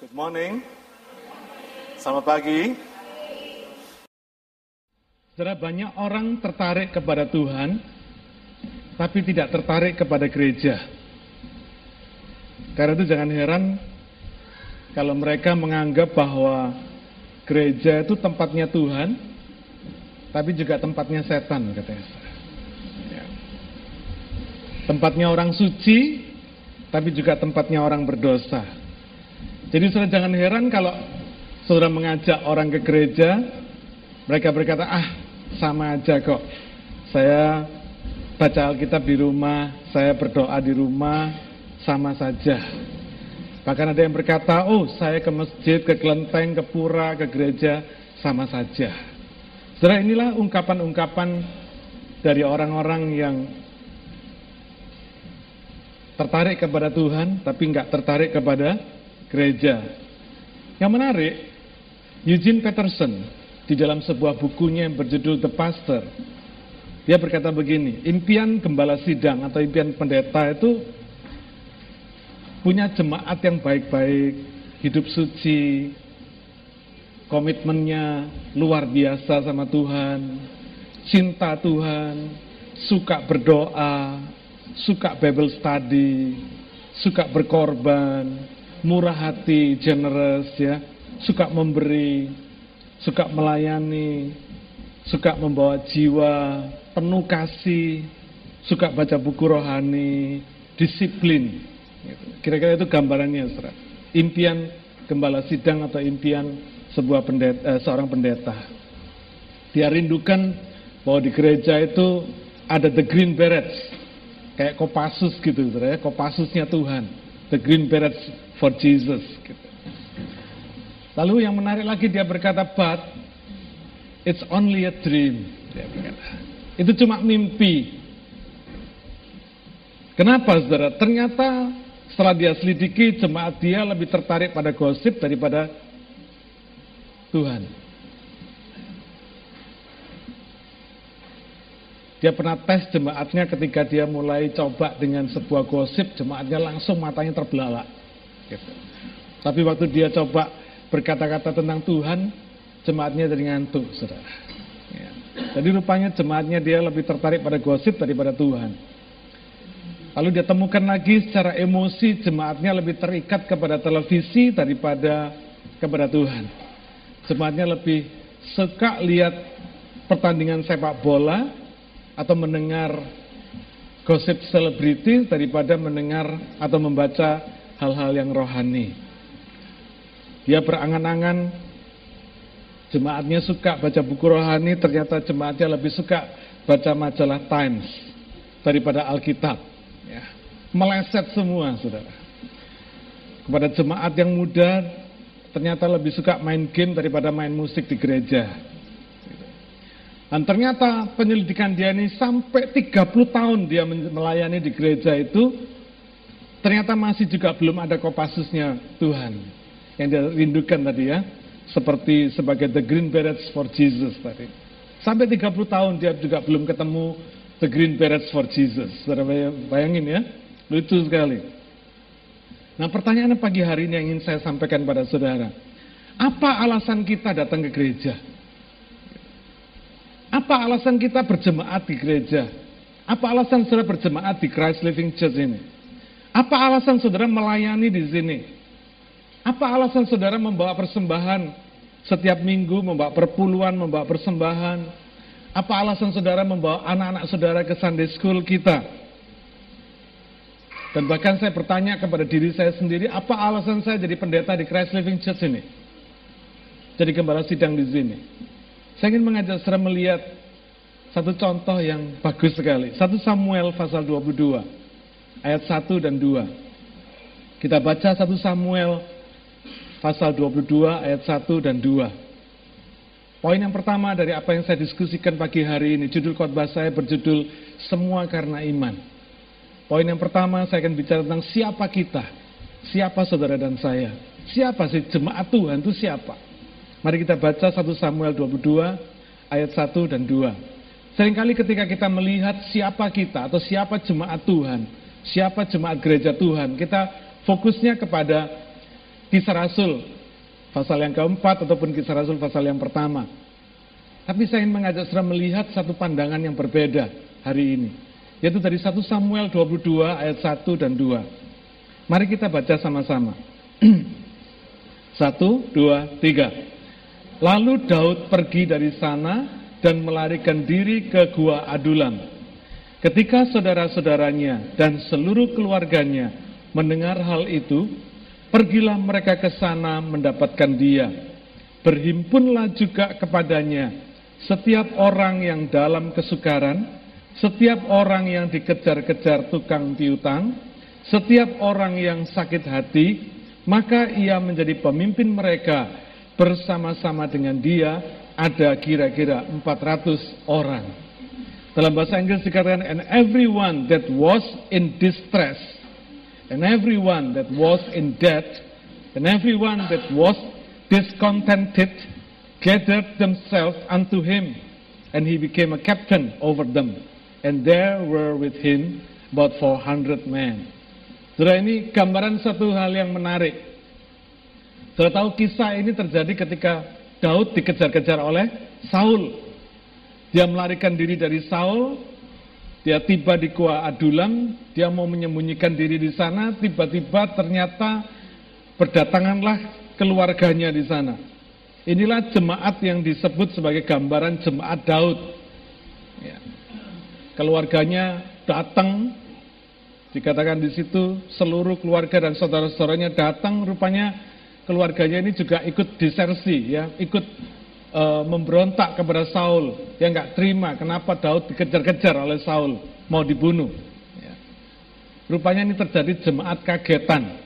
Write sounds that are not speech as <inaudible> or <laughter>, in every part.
Good morning. Selamat pagi. Saudara, banyak orang tertarik kepada Tuhan, tapi tidak tertarik kepada gereja. Karena itu jangan heran kalau mereka menganggap bahwa gereja itu tempatnya Tuhan, tapi juga tempatnya setan, katanya. Ya. Tempatnya orang suci, tapi juga tempatnya orang berdosa. Jadi saudara jangan heran kalau saudara mengajak orang ke gereja, mereka berkata, ah sama aja kok. Saya baca Alkitab di rumah, saya berdoa di rumah, sama saja. Bahkan ada yang berkata, oh saya ke masjid, ke kelenteng, ke pura, ke gereja, sama saja. Saudara inilah ungkapan-ungkapan dari orang-orang yang tertarik kepada Tuhan, tapi nggak tertarik kepada gereja. Yang menarik, Eugene Peterson di dalam sebuah bukunya yang berjudul The Pastor, dia berkata begini, impian gembala sidang atau impian pendeta itu punya jemaat yang baik-baik, hidup suci, komitmennya luar biasa sama Tuhan, cinta Tuhan, suka berdoa, suka Bible study, suka berkorban, murah hati, generous ya, suka memberi, suka melayani, suka membawa jiwa, penuh kasih, suka baca buku rohani, disiplin. Kira-kira itu gambarannya, saudara. Impian gembala sidang atau impian sebuah pendeta, eh, seorang pendeta. Dia rindukan bahwa di gereja itu ada the green berets, kayak Kopassus gitu, saudara. Kopassusnya Tuhan, the green berets for Jesus. Gitu. Lalu yang menarik lagi dia berkata, but it's only a dream. Dia berkata, itu cuma mimpi. Kenapa saudara? Ternyata setelah dia selidiki jemaat dia lebih tertarik pada gosip daripada Tuhan. Dia pernah tes jemaatnya ketika dia mulai coba dengan sebuah gosip, jemaatnya langsung matanya terbelalak. Gitu. Tapi waktu dia coba berkata-kata tentang Tuhan, jemaatnya jadi ngantuk, saudara. Ya. Jadi rupanya jemaatnya dia lebih tertarik pada gosip daripada Tuhan. Lalu dia temukan lagi secara emosi jemaatnya lebih terikat kepada televisi daripada kepada Tuhan. Jemaatnya lebih suka lihat pertandingan sepak bola atau mendengar gosip selebriti daripada mendengar atau membaca hal-hal yang rohani. Dia berangan-angan jemaatnya suka baca buku rohani, ternyata jemaatnya lebih suka baca majalah Times daripada Alkitab. Ya. Meleset semua, saudara. Kepada jemaat yang muda, ternyata lebih suka main game daripada main musik di gereja. Dan ternyata penyelidikan dia ini sampai 30 tahun dia melayani di gereja itu, ternyata masih juga belum ada kopasusnya Tuhan. Yang dia rindukan tadi ya, seperti sebagai the green berets for Jesus tadi. Sampai 30 tahun dia juga belum ketemu the green berets for Jesus. Bayangin ya, lucu sekali. Nah pertanyaan pagi hari ini yang ingin saya sampaikan pada saudara. Apa alasan kita datang ke gereja? Apa alasan kita berjemaat di gereja? Apa alasan saudara berjemaat di Christ Living Church ini? Apa alasan saudara melayani di sini? Apa alasan saudara membawa persembahan setiap minggu, membawa perpuluhan, membawa persembahan? Apa alasan saudara membawa anak-anak saudara ke Sunday School kita? Dan bahkan saya bertanya kepada diri saya sendiri, apa alasan saya jadi pendeta di Christ Living Church ini? Jadi gembala sidang di sini. Saya ingin mengajak saudara melihat satu contoh yang bagus sekali. 1 Samuel pasal 22 ayat 1 dan 2. Kita baca 1 Samuel pasal 22 ayat 1 dan 2. Poin yang pertama dari apa yang saya diskusikan pagi hari ini, judul khotbah saya berjudul Semua Karena Iman. Poin yang pertama saya akan bicara tentang siapa kita, siapa saudara dan saya. Siapa sih jemaat Tuhan itu siapa? Mari kita baca 1 Samuel 22 ayat 1 dan 2. Seringkali ketika kita melihat siapa kita atau siapa jemaat Tuhan, siapa jemaat gereja Tuhan, kita fokusnya kepada kisah Rasul pasal yang keempat ataupun kisah Rasul pasal yang pertama. Tapi saya ingin mengajak saudara melihat satu pandangan yang berbeda hari ini. Yaitu dari 1 Samuel 22 ayat 1 dan 2. Mari kita baca sama-sama. 1, 2, 3. Lalu Daud pergi dari sana dan melarikan diri ke Gua Adulam. Ketika saudara-saudaranya dan seluruh keluarganya mendengar hal itu, pergilah mereka ke sana mendapatkan dia. Berhimpunlah juga kepadanya setiap orang yang dalam kesukaran, setiap orang yang dikejar-kejar tukang piutang, setiap orang yang sakit hati, maka ia menjadi pemimpin mereka bersama-sama dengan dia ada kira-kira 400 orang. Dalam bahasa Inggris dikatakan, and everyone that was in distress, and everyone that was in debt, and everyone that was discontented, gathered themselves unto him, and he became a captain over them. And there were with him about 400 men. Saudara ini gambaran satu hal yang menarik. Saudara tahu kisah ini terjadi ketika Daud dikejar-kejar oleh Saul. Dia melarikan diri dari Saul, dia tiba di Gua Adulam, dia mau menyembunyikan diri di sana, tiba-tiba ternyata berdatanganlah keluarganya di sana. Inilah jemaat yang disebut sebagai gambaran jemaat Daud. Ya. Keluarganya datang, dikatakan di situ seluruh keluarga dan saudara-saudaranya datang, rupanya keluarganya ini juga ikut disersi, ya, ikut e, memberontak kepada Saul. Dia nggak terima kenapa Daud dikejar-kejar oleh Saul, mau dibunuh. Ya. Rupanya ini terjadi jemaat kagetan.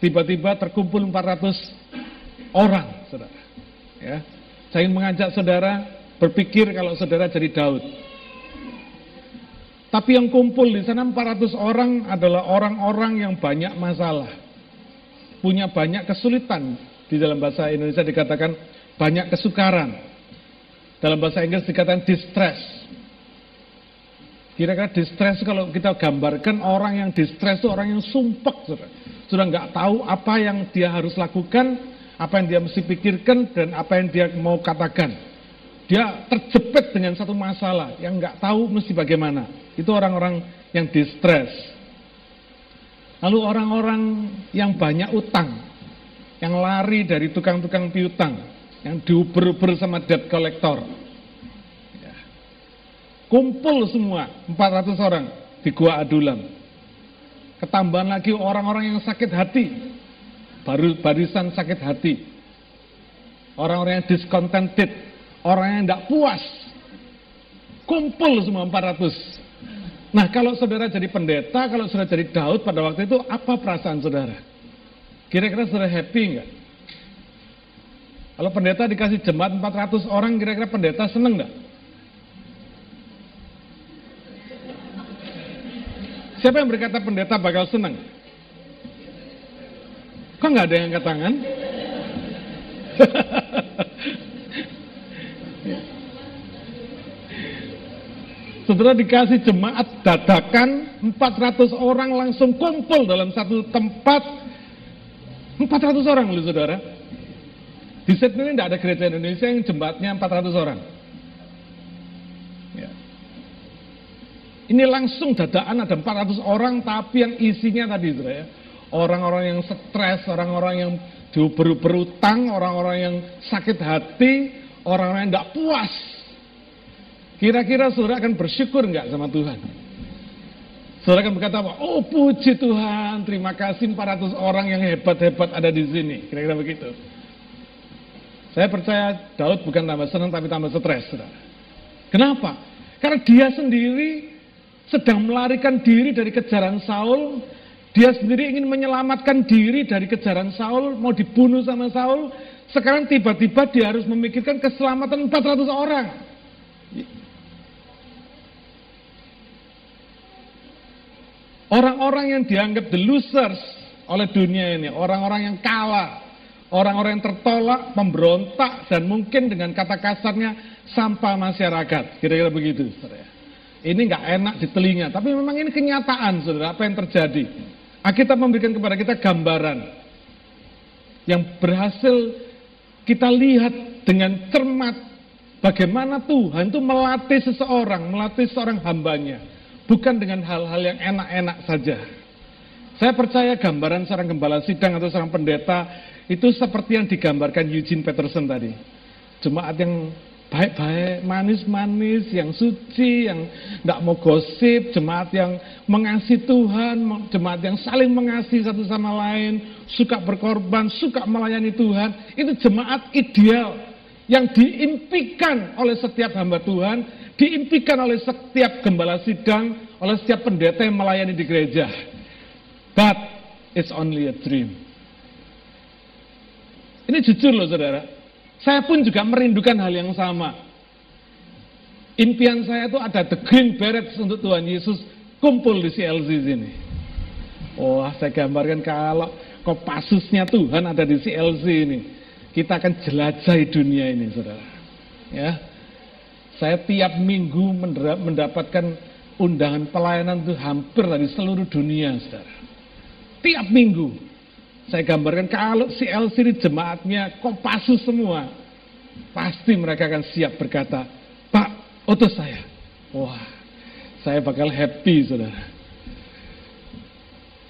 Tiba-tiba terkumpul 400 orang, saudara. Ya. Saya ingin mengajak saudara berpikir kalau saudara jadi Daud. Tapi yang kumpul di sana 400 orang adalah orang-orang yang banyak masalah punya banyak kesulitan. Di dalam bahasa Indonesia dikatakan banyak kesukaran. Dalam bahasa Inggris dikatakan distress. Kira-kira distress kalau kita gambarkan orang yang distress itu orang yang sumpek. Sudah, sudah nggak tahu apa yang dia harus lakukan, apa yang dia mesti pikirkan, dan apa yang dia mau katakan. Dia terjepit dengan satu masalah yang nggak tahu mesti bagaimana. Itu orang-orang yang distress. Lalu orang-orang yang banyak utang, yang lari dari tukang-tukang piutang, yang diuber-uber sama debt collector. Ya. Kumpul semua, 400 orang di Gua Adulam. Ketambahan lagi orang-orang yang sakit hati, baru barisan sakit hati. Orang-orang yang discontented, orang yang tidak puas. Kumpul semua 400 Nah kalau saudara jadi pendeta, kalau saudara jadi Daud pada waktu itu, apa perasaan saudara? Kira-kira saudara happy enggak? Kalau pendeta dikasih jemaat 400 orang, kira-kira pendeta seneng enggak? Siapa yang berkata pendeta bakal seneng? Kok nggak ada yang angkat tangan? <laughs> Saudara dikasih jemaat dadakan 400 orang langsung kumpul dalam satu tempat 400 orang loh saudara. Di Sydney ini tidak ada gereja Indonesia yang jembatnya 400 orang. Ya. Ini langsung dadakan ada 400 orang tapi yang isinya tadi saudara ya. Orang-orang yang stres, orang-orang yang berutang, orang-orang yang sakit hati, orang-orang yang tidak puas Kira-kira saudara akan bersyukur nggak sama Tuhan? Saudara akan berkata apa? Oh puji Tuhan, terima kasih 400 orang yang hebat-hebat ada di sini. Kira-kira begitu. Saya percaya Daud bukan tambah senang tapi tambah stres. Saudara. Kenapa? Karena dia sendiri sedang melarikan diri dari kejaran Saul. Dia sendiri ingin menyelamatkan diri dari kejaran Saul, mau dibunuh sama Saul. Sekarang tiba-tiba dia harus memikirkan keselamatan 400 orang. Orang-orang yang dianggap the losers oleh dunia ini, orang-orang yang kalah, orang-orang yang tertolak, memberontak, dan mungkin dengan kata kasarnya sampah masyarakat. Kira-kira begitu, saudara. Ini nggak enak di telinga, tapi memang ini kenyataan, saudara, apa yang terjadi. Alkitab memberikan kepada kita gambaran yang berhasil kita lihat dengan cermat bagaimana Tuhan itu melatih seseorang, melatih seorang hambanya. Bukan dengan hal-hal yang enak-enak saja. Saya percaya gambaran seorang gembala sidang atau seorang pendeta itu seperti yang digambarkan Eugene Peterson tadi. Jemaat yang baik-baik, manis-manis, yang suci, yang tidak mau gosip, jemaat yang mengasihi Tuhan, jemaat yang saling mengasihi satu sama lain, suka berkorban, suka melayani Tuhan, itu jemaat ideal yang diimpikan oleh setiap hamba Tuhan, diimpikan oleh setiap gembala sidang, oleh setiap pendeta yang melayani di gereja. But it's only a dream. Ini jujur loh saudara. Saya pun juga merindukan hal yang sama. Impian saya itu ada the green berets untuk Tuhan Yesus kumpul di CLC sini. Wah, saya gambarkan kalau kopasusnya Tuhan ada di CLC ini. Kita akan jelajahi dunia ini, saudara. Ya, saya tiap minggu mendapatkan undangan pelayanan itu hampir dari seluruh dunia, saudara. Tiap minggu. Saya gambarkan kalau si ini jemaatnya kopasus semua, pasti mereka akan siap berkata, Pak, utus saya. Wah, saya bakal happy, saudara.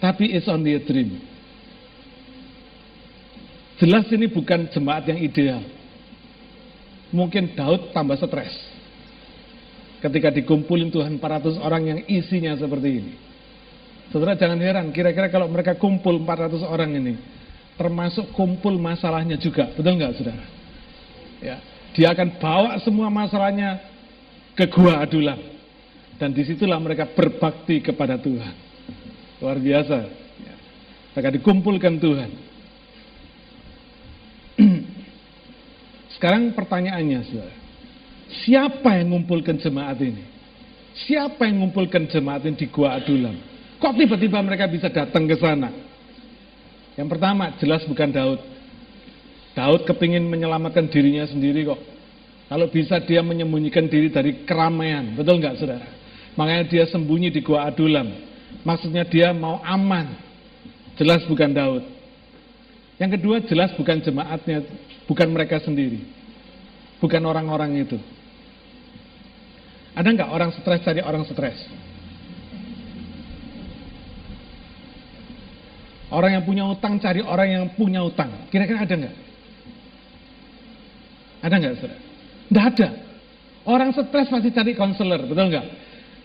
Tapi it's only a dream. Jelas ini bukan jemaat yang ideal. Mungkin Daud tambah stres. Ketika dikumpulin Tuhan 400 orang yang isinya seperti ini. Saudara jangan heran, kira-kira kalau mereka kumpul 400 orang ini, termasuk kumpul masalahnya juga, betul nggak saudara? Ya, dia akan bawa semua masalahnya ke gua adulam. Dan di situlah mereka berbakti kepada Tuhan. Luar biasa. Ya. Mereka dikumpulkan Tuhan. <clears throat> Sekarang pertanyaannya, saudara. Siapa yang mengumpulkan jemaat ini? Siapa yang mengumpulkan jemaat ini di Gua Adulam? Kok tiba-tiba mereka bisa datang ke sana? Yang pertama, jelas bukan Daud. Daud kepingin menyelamatkan dirinya sendiri kok. Kalau bisa dia menyembunyikan diri dari keramaian, betul nggak saudara? Makanya dia sembunyi di gua Adulam. Maksudnya dia mau aman. Jelas bukan Daud. Yang kedua jelas bukan jemaatnya, bukan mereka sendiri. Bukan orang-orang itu. Ada nggak orang stres cari orang stres? Orang yang punya utang cari orang yang punya utang. Kira-kira ada nggak? Ada nggak, saudara? Nggak ada. Orang stres pasti cari konselor, betul nggak?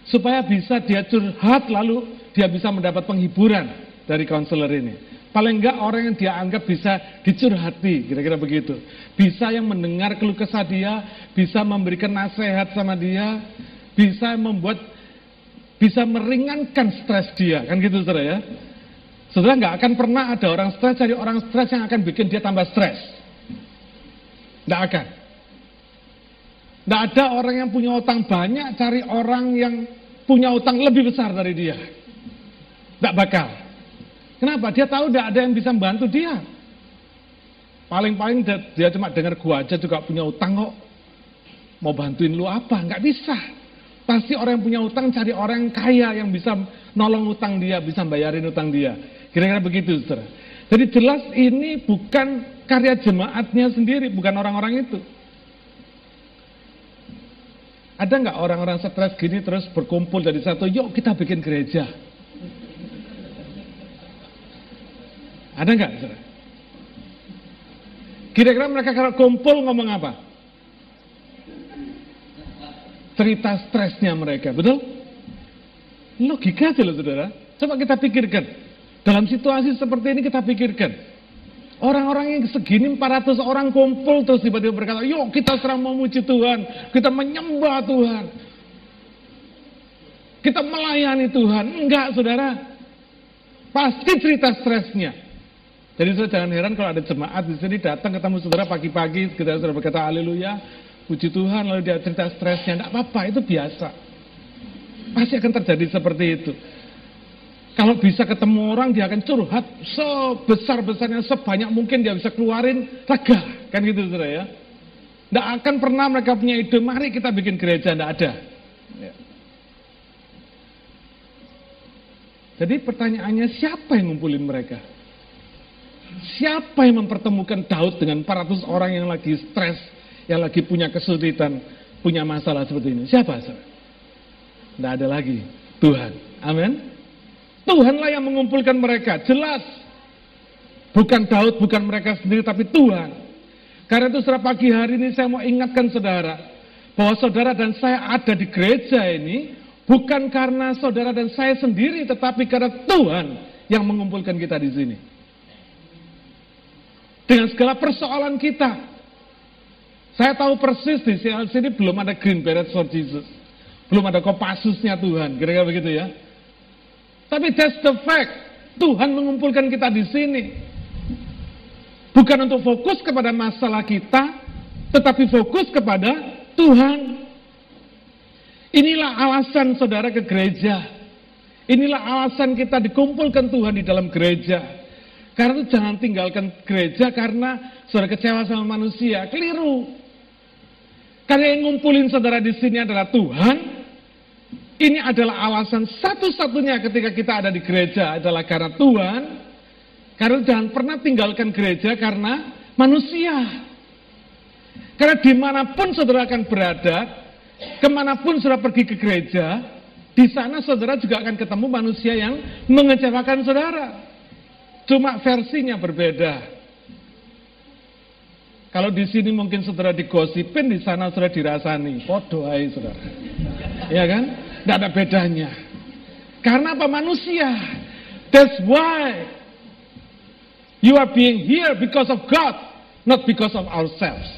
Supaya bisa dia curhat lalu dia bisa mendapat penghiburan dari konselor ini. Paling enggak orang yang dia anggap bisa dicurhati, kira-kira begitu. Bisa yang mendengar keluh kesah dia, bisa memberikan nasihat sama dia, bisa membuat, bisa meringankan stres dia, kan gitu saudara ya. Saudara nggak akan pernah ada orang stres cari orang stres yang akan bikin dia tambah stres. Nggak akan. Nggak ada orang yang punya utang banyak cari orang yang punya utang lebih besar dari dia. Nggak bakal. Kenapa? Dia tahu nggak ada yang bisa membantu dia. Paling-paling dia cuma dengar gua aja juga punya utang kok. Mau bantuin lu apa? Nggak bisa. Pasti orang yang punya utang cari orang yang kaya yang bisa nolong utang dia, bisa bayarin utang dia. Kira-kira begitu, saudara. Jadi jelas ini bukan karya jemaatnya sendiri, bukan orang-orang itu. Ada nggak orang-orang stres gini terus berkumpul dari satu, yuk kita bikin gereja. Ada nggak? Kira-kira mereka kalau kumpul ngomong apa? Cerita stresnya mereka, betul? Logika aja loh saudara. Coba kita pikirkan. Dalam situasi seperti ini kita pikirkan. Orang-orang yang segini 400 orang kumpul terus tiba-tiba berkata, yuk kita serang memuji Tuhan, kita menyembah Tuhan. Kita melayani Tuhan. Enggak saudara. Pasti cerita stresnya. Jadi saudara jangan heran kalau ada jemaat di sini datang ketemu saudara pagi-pagi, kita saudara berkata haleluya, puji Tuhan, lalu dia cerita stresnya. Enggak apa-apa, itu biasa. Pasti akan terjadi seperti itu. Kalau bisa ketemu orang dia akan curhat sebesar-besarnya sebanyak mungkin dia bisa keluarin lega kan gitu saudara ya. Tidak akan pernah mereka punya ide mari kita bikin gereja tidak ada. Ya. Jadi pertanyaannya siapa yang ngumpulin mereka? Siapa yang mempertemukan Daud dengan 400 orang yang lagi stres, yang lagi punya kesulitan, punya masalah seperti ini? Siapa? Tidak ada lagi. Tuhan. Amin. Tuhanlah yang mengumpulkan mereka. Jelas. Bukan Daud, bukan mereka sendiri, tapi Tuhan. Karena itu setelah pagi hari ini saya mau ingatkan saudara, bahwa saudara dan saya ada di gereja ini, bukan karena saudara dan saya sendiri, tetapi karena Tuhan yang mengumpulkan kita di sini. Dengan segala persoalan kita. Saya tahu persis di sini belum ada green beret for Jesus. Belum ada kopasusnya Tuhan, kira-kira begitu ya. Tapi that's the fact. Tuhan mengumpulkan kita di sini. Bukan untuk fokus kepada masalah kita, tetapi fokus kepada Tuhan. Inilah alasan saudara ke gereja. Inilah alasan kita dikumpulkan Tuhan di dalam gereja. Karena itu jangan tinggalkan gereja karena saudara kecewa sama manusia. Keliru. Karena yang ngumpulin saudara di sini adalah Tuhan. Ini adalah alasan satu-satunya ketika kita ada di gereja adalah karena Tuhan. Karena jangan pernah tinggalkan gereja karena manusia. Karena di mana pun saudara akan berada, ke mana pun saudara pergi ke gereja, di sana saudara juga akan ketemu manusia yang mengecewakan saudara. Cuma versinya berbeda. Kalau di sini mungkin saudara digosipin, di sana saudara dirasani. Podo hai saudara. Ya kan? Tidak ada bedanya. Karena apa? Manusia. That's why You are being here because of God, not because of ourselves.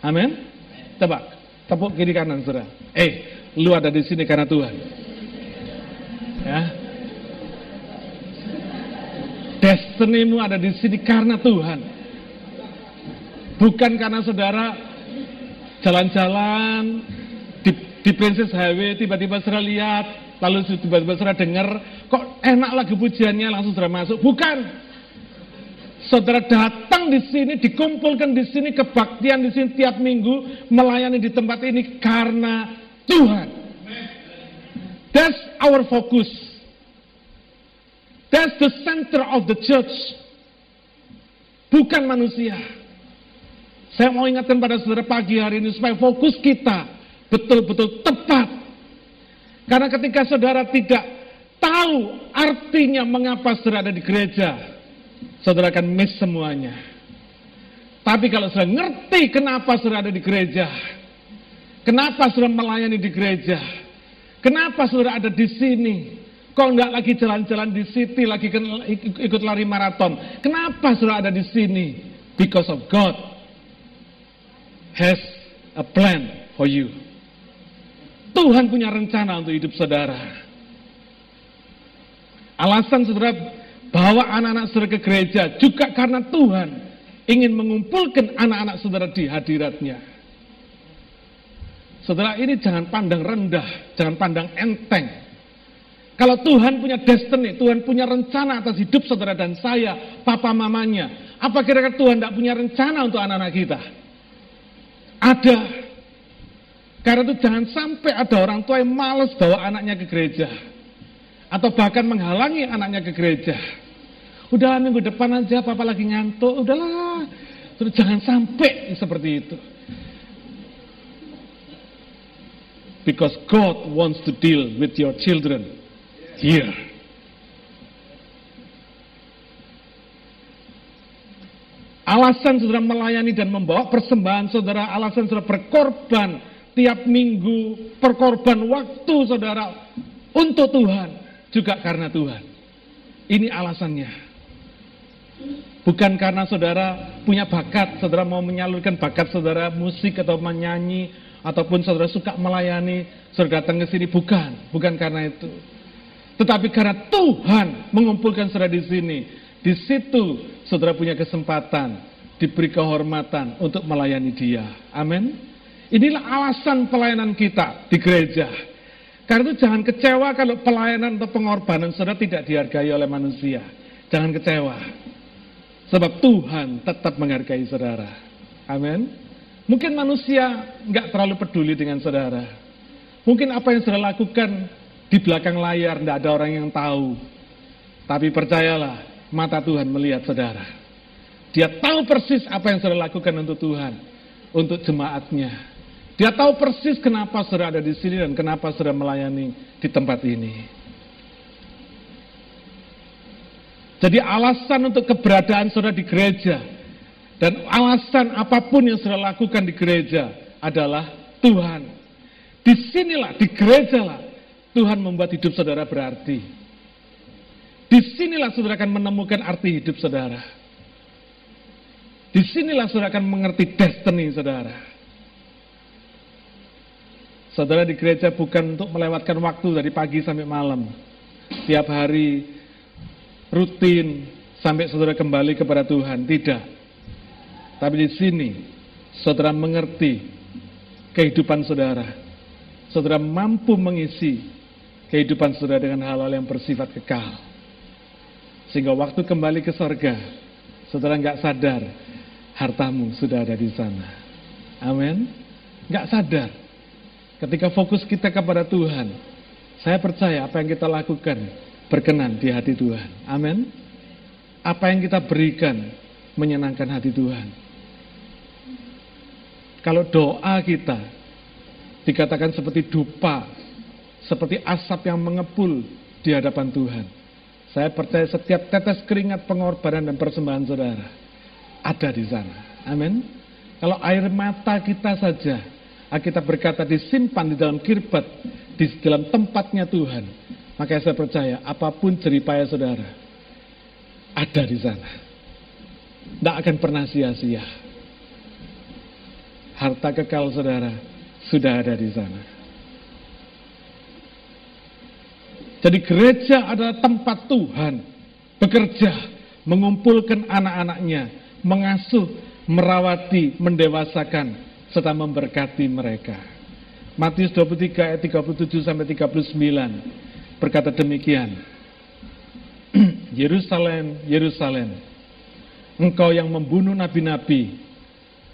Amin. Coba tepuk kiri kanan saudara. Eh, lu ada di sini karena Tuhan. Ya. Destinimu ada di sini karena Tuhan. Bukan karena saudara jalan-jalan di, di Princess Highway tiba-tiba saudara lihat, lalu tiba-tiba saudara dengar, kok enak lagi pujiannya langsung saudara masuk. Bukan. Saudara datang di sini, dikumpulkan di sini, kebaktian di sini tiap minggu, melayani di tempat ini karena Tuhan. That's our focus. That's the center of the church. Bukan manusia. Saya mau ingatkan pada saudara pagi hari ini supaya fokus kita betul-betul tepat. Karena ketika saudara tidak tahu artinya mengapa saudara ada di gereja, saudara akan miss semuanya. Tapi kalau saudara ngerti kenapa saudara ada di gereja, kenapa saudara melayani di gereja, kenapa saudara ada di sini, kok enggak lagi jalan-jalan di city, lagi ikut lari maraton, kenapa saudara ada di sini? Because of God has a plan for you. Tuhan punya rencana untuk hidup saudara. Alasan saudara bawa anak-anak saudara ke gereja juga karena Tuhan ingin mengumpulkan anak-anak saudara di hadiratnya. Saudara ini jangan pandang rendah, jangan pandang enteng. Kalau Tuhan punya destiny, Tuhan punya rencana atas hidup saudara dan saya, papa mamanya. Apa kira-kira Tuhan tidak punya rencana untuk anak-anak kita? Ada. Karena itu jangan sampai ada orang tua yang males bawa anaknya ke gereja. Atau bahkan menghalangi anaknya ke gereja. Udah minggu depan aja papa lagi ngantuk, udahlah. Terus jangan sampai seperti itu. Because God wants to deal with your children here. Alasan saudara melayani dan membawa persembahan saudara, alasan saudara berkorban tiap minggu, perkorban waktu saudara untuk Tuhan, juga karena Tuhan. Ini alasannya. Bukan karena saudara punya bakat, saudara mau menyalurkan bakat saudara musik atau menyanyi, ataupun saudara suka melayani, saudara datang ke sini, bukan, bukan karena itu. Tetapi karena Tuhan mengumpulkan saudara di sini, di situ saudara punya kesempatan, diberi kehormatan untuk melayani dia. Amin. Inilah alasan pelayanan kita di gereja. Karena itu jangan kecewa kalau pelayanan atau pengorbanan saudara tidak dihargai oleh manusia. Jangan kecewa. Sebab Tuhan tetap menghargai saudara. Amin. Mungkin manusia nggak terlalu peduli dengan saudara. Mungkin apa yang saudara lakukan Di belakang layar tidak ada orang yang tahu. Tapi percayalah, mata Tuhan melihat saudara. Dia tahu persis apa yang saudara lakukan untuk Tuhan, untuk jemaatnya. Dia tahu persis kenapa saudara ada di sini dan kenapa saudara melayani di tempat ini. Jadi alasan untuk keberadaan saudara di gereja dan alasan apa pun yang saudara lakukan di gereja adalah Tuhan. Di sinilah, di gereja lah, Tuhan membuat hidup saudara berarti. Di sinilah saudara akan menemukan arti hidup saudara. Di sinilah saudara akan mengerti destiny saudara. Saudara di gereja bukan untuk melewatkan waktu dari pagi sampai malam. Tiap hari rutin sampai saudara kembali kepada Tuhan. Tidak. Tapi di sini saudara mengerti kehidupan saudara. Saudara mampu mengisi kehidupan saudara dengan hal-hal yang bersifat kekal. Sehingga waktu kembali ke sorga, saudara nggak sadar hartamu sudah ada di sana. Amin. Nggak sadar. Ketika fokus kita kepada Tuhan, saya percaya apa yang kita lakukan berkenan di hati Tuhan. Amin. Apa yang kita berikan menyenangkan hati Tuhan. Kalau doa kita dikatakan seperti dupa seperti asap yang mengepul di hadapan Tuhan. Saya percaya setiap tetes keringat pengorbanan dan persembahan saudara ada di sana. Amin. Kalau air mata kita saja, kita berkata disimpan di dalam kirbat, di dalam tempatnya Tuhan, maka saya percaya apa pun jeripaya saudara ada di sana. Tidak akan pernah sia-sia. Harta kekal saudara sudah ada di sana. Jadi gereja adalah tempat Tuhan bekerja, mengumpulkan anak-anaknya, mengasuh, merawati, mendewasakan, serta memberkati mereka. Matius 23 ayat 37 sampai 39 berkata demikian. <clears throat> Yerusalem, Yerusalem, engkau yang membunuh nabi-nabi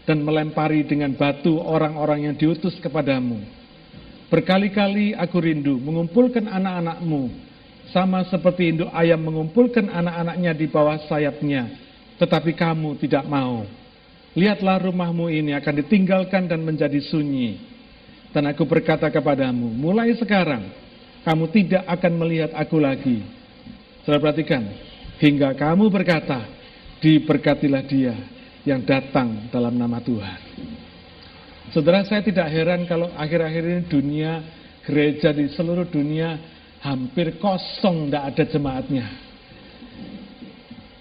dan melempari dengan batu orang-orang yang diutus kepadamu Berkali-kali aku rindu mengumpulkan anak-anakmu, sama seperti induk ayam mengumpulkan anak-anaknya di bawah sayapnya, tetapi kamu tidak mau. Lihatlah rumahmu ini akan ditinggalkan dan menjadi sunyi. Dan aku berkata kepadamu, mulai sekarang kamu tidak akan melihat aku lagi. Saudara perhatikan, hingga kamu berkata, diberkatilah dia yang datang dalam nama Tuhan. Saudara saya tidak heran kalau akhir-akhir ini dunia gereja di seluruh dunia hampir kosong, tidak ada jemaatnya.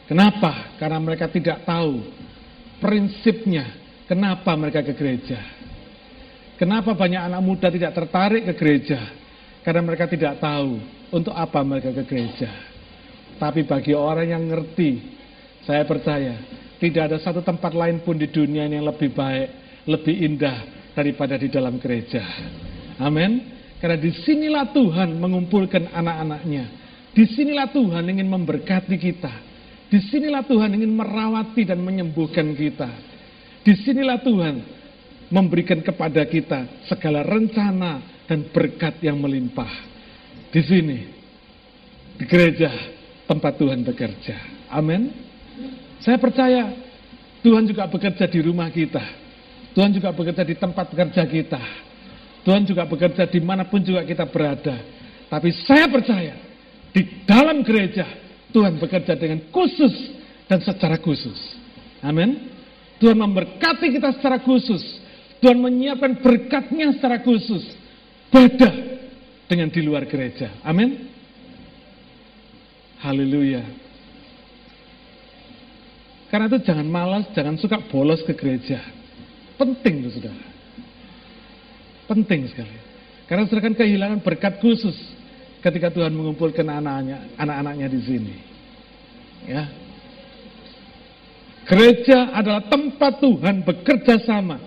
Kenapa? Karena mereka tidak tahu prinsipnya kenapa mereka ke gereja. Kenapa banyak anak muda tidak tertarik ke gereja? Karena mereka tidak tahu untuk apa mereka ke gereja. Tapi bagi orang yang ngerti, saya percaya tidak ada satu tempat lain pun di dunia yang lebih baik lebih indah daripada di dalam gereja. Amin. Karena di sinilah Tuhan mengumpulkan anak-anaknya. Di sinilah Tuhan ingin memberkati kita. Di sinilah Tuhan ingin merawati dan menyembuhkan kita. Di sinilah Tuhan memberikan kepada kita segala rencana dan berkat yang melimpah. Di sini, di gereja tempat Tuhan bekerja. Amin. Saya percaya Tuhan juga bekerja di rumah kita. Tuhan juga bekerja di tempat kerja kita. Tuhan juga bekerja di mana pun juga kita berada. Tapi saya percaya, di dalam gereja, Tuhan bekerja dengan khusus dan secara khusus. Amin. Tuhan memberkati kita secara khusus. Tuhan menyiapkan berkatnya secara khusus. Beda dengan di luar gereja. Amin. Haleluya. Karena itu jangan malas, jangan suka bolos ke gereja. Penting itu saudara. Penting sekali. Karena saudara kan kehilangan berkat khusus ketika Tuhan mengumpulkan anak-anaknya, anak-anaknya di sini. Ya. Gereja adalah tempat Tuhan bekerja sama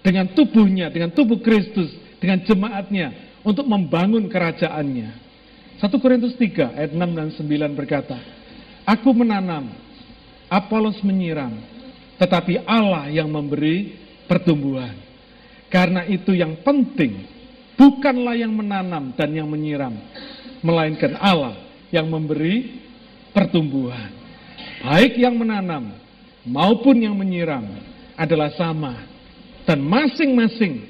dengan tubuhnya, dengan tubuh Kristus, dengan jemaatnya untuk membangun kerajaannya. 1 Korintus 3 ayat 6 dan 9 berkata, Aku menanam, Apolos menyiram, tetapi Allah yang memberi pertumbuhan. Karena itu yang penting, bukanlah yang menanam dan yang menyiram, melainkan Allah yang memberi pertumbuhan. Baik yang menanam maupun yang menyiram adalah sama dan masing-masing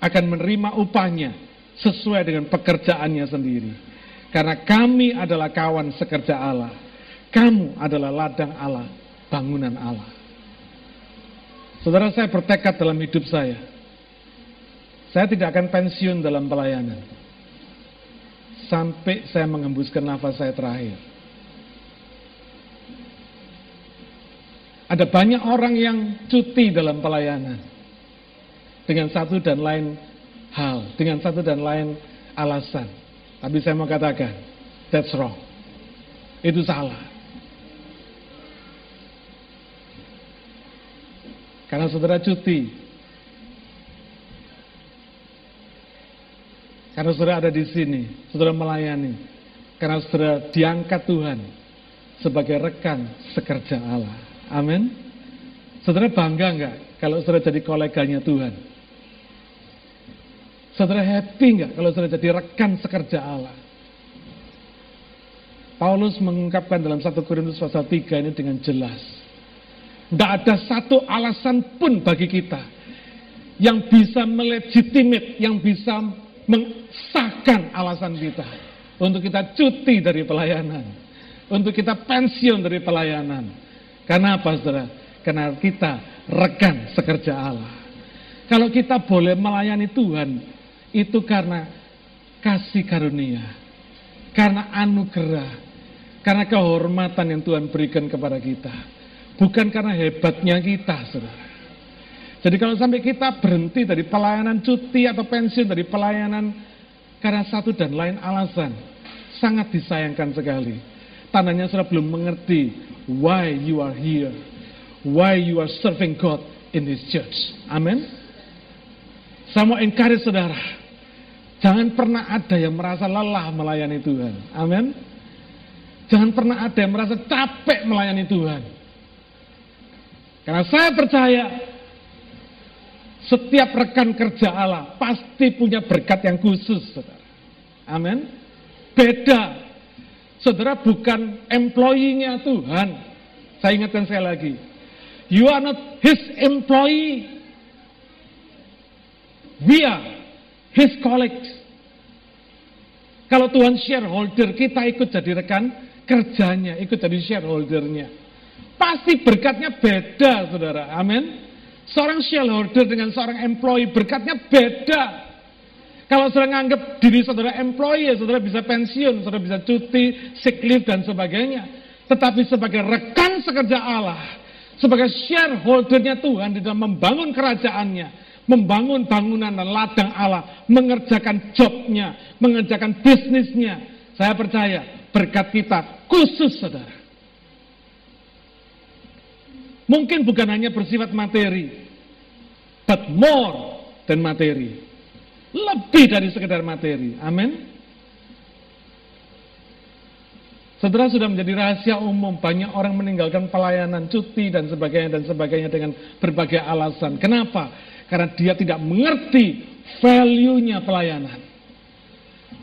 akan menerima upahnya sesuai dengan pekerjaannya sendiri. Karena kami adalah kawan sekerja Allah. Kamu adalah ladang Allah, bangunan Allah. Saudara saya bertekad dalam hidup saya saya tidak akan pensiun dalam pelayanan. Sampai saya mengembuskan nafas saya terakhir. Ada banyak orang yang cuti dalam pelayanan. Dengan satu dan lain hal. Dengan satu dan lain alasan. Tapi saya mau katakan, that's wrong. Itu salah. Karena saudara cuti, Karena saudara ada di sini, saudara melayani. Karena saudara diangkat Tuhan sebagai rekan sekerja Allah. Amin. Saudara bangga enggak kalau saudara jadi koleganya Tuhan? Saudara happy enggak kalau saudara jadi rekan sekerja Allah? Paulus mengungkapkan dalam 1 Korintus pasal 3 ini dengan jelas. Tidak ada satu alasan pun bagi kita yang bisa melegitimate, yang bisa mengesahkan alasan kita untuk kita cuti dari pelayanan, untuk kita pensiun dari pelayanan. Karena apa, saudara? Karena kita rekan sekerja Allah. Kalau kita boleh melayani Tuhan, itu karena kasih karunia, karena anugerah, karena kehormatan yang Tuhan berikan kepada kita. Bukan karena hebatnya kita, saudara. Jadi kalau sampai kita berhenti dari pelayanan cuti atau pensiun dari pelayanan karena satu dan lain alasan, sangat disayangkan sekali. Tandanya sudah belum mengerti why you are here, why you are serving God in this church. Amin. Saya mau encourage saudara, jangan pernah ada yang merasa lelah melayani Tuhan. Amin. Jangan pernah ada yang merasa capek melayani Tuhan. Karena saya percaya setiap rekan kerja Allah pasti punya berkat yang khusus, saudara. Amin. Beda. Saudara bukan employee-nya Tuhan. Saya ingatkan saya lagi. You are not his employee. We are his colleagues. Kalau Tuhan shareholder, kita ikut jadi rekan kerjanya, ikut jadi shareholdernya. Pasti berkatnya beda, saudara. Amin. Seorang shareholder dengan seorang employee berkatnya beda. Kalau saudara menganggap diri saudara employee, saudara bisa pensiun, saudara bisa cuti, sick leave, dan sebagainya. Tetapi sebagai rekan sekerja Allah, sebagai shareholdernya Tuhan di dalam membangun kerajaannya, membangun bangunan dan ladang Allah, mengerjakan jobnya, mengerjakan bisnisnya. Saya percaya berkat kita khusus saudara. Mungkin bukan hanya bersifat materi, but more than materi. Lebih dari sekedar materi. Amin. Saudara sudah menjadi rahasia umum, banyak orang meninggalkan pelayanan, cuti dan sebagainya dan sebagainya dengan berbagai alasan. Kenapa? Karena dia tidak mengerti value-nya pelayanan.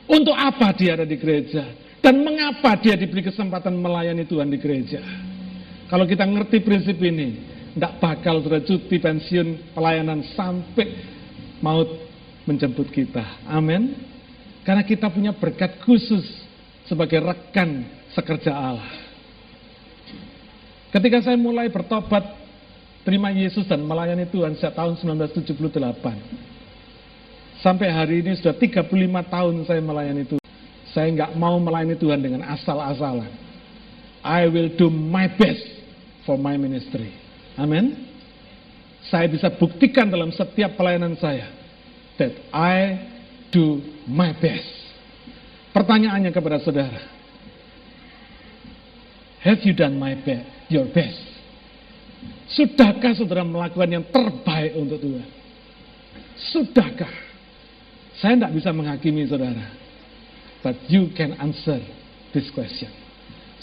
Untuk apa dia ada di gereja? Dan mengapa dia diberi kesempatan melayani Tuhan di gereja? Kalau kita ngerti prinsip ini, tidak bakal sudah cuti pensiun pelayanan sampai maut menjemput kita. Amin. Karena kita punya berkat khusus sebagai rekan sekerja Allah. Ketika saya mulai bertobat, terima Yesus dan melayani Tuhan sejak tahun 1978. Sampai hari ini sudah 35 tahun saya melayani Tuhan. Saya nggak mau melayani Tuhan dengan asal-asalan. I will do my best for my ministry. Amin. Saya bisa buktikan dalam setiap pelayanan saya that I do my best. Pertanyaannya kepada saudara, have you done my best, your best? Sudahkah saudara melakukan yang terbaik untuk Tuhan? Sudahkah? Saya tidak bisa menghakimi saudara. But you can answer this question.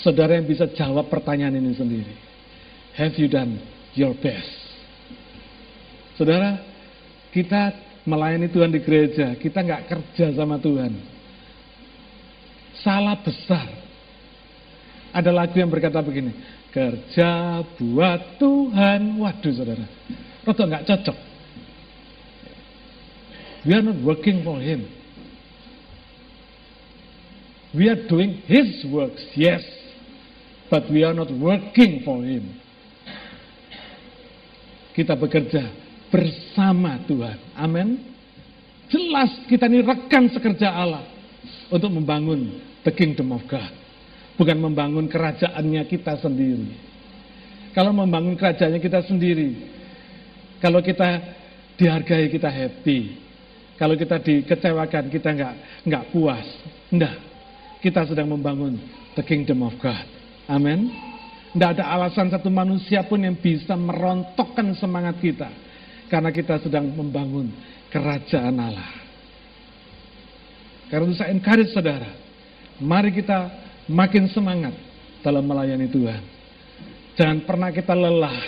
Saudara yang bisa jawab pertanyaan ini sendiri. Have you done your best? Saudara, kita melayani Tuhan di gereja, kita nggak kerja sama Tuhan. Salah besar. Ada lagu yang berkata begini, kerja buat Tuhan. Waduh saudara, roto nggak cocok. We are not working for Him. We are doing His works, yes, but we are not working for Him. Kita bekerja bersama Tuhan. Amin. Jelas kita ini rekan sekerja Allah untuk membangun the kingdom of God. Bukan membangun kerajaannya kita sendiri. Kalau membangun kerajaannya kita sendiri, kalau kita dihargai kita happy, kalau kita dikecewakan kita nggak nggak puas, enggak. Kita sedang membangun the kingdom of God. Amin. Tidak ada alasan satu manusia pun yang bisa merontokkan semangat kita karena kita sedang membangun kerajaan Allah. Karena itu saya encourage saudara, mari kita makin semangat dalam melayani Tuhan. Jangan pernah kita lelah,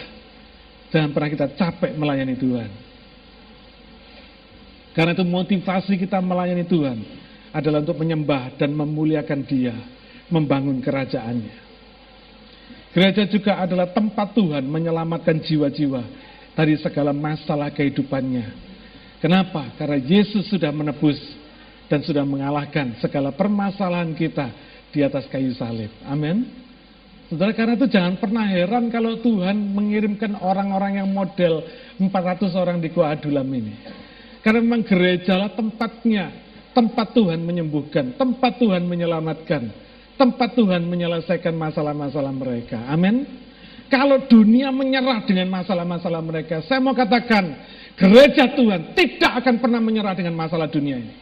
jangan pernah kita capek melayani Tuhan. Karena itu motivasi kita melayani Tuhan adalah untuk menyembah dan memuliakan dia, membangun kerajaannya. Gereja juga adalah tempat Tuhan menyelamatkan jiwa-jiwa dari segala masalah kehidupannya. Kenapa? Karena Yesus sudah menebus dan sudah mengalahkan segala permasalahan kita di atas kayu salib. Amin. Saudara, karena itu jangan pernah heran kalau Tuhan mengirimkan orang-orang yang model 400 orang di Gua Adulam ini. Karena memang gereja lah tempatnya, tempat Tuhan menyembuhkan, tempat Tuhan menyelamatkan, tempat Tuhan menyelesaikan masalah-masalah mereka. Amin. Kalau dunia menyerah dengan masalah-masalah mereka, saya mau katakan, gereja Tuhan tidak akan pernah menyerah dengan masalah dunia ini.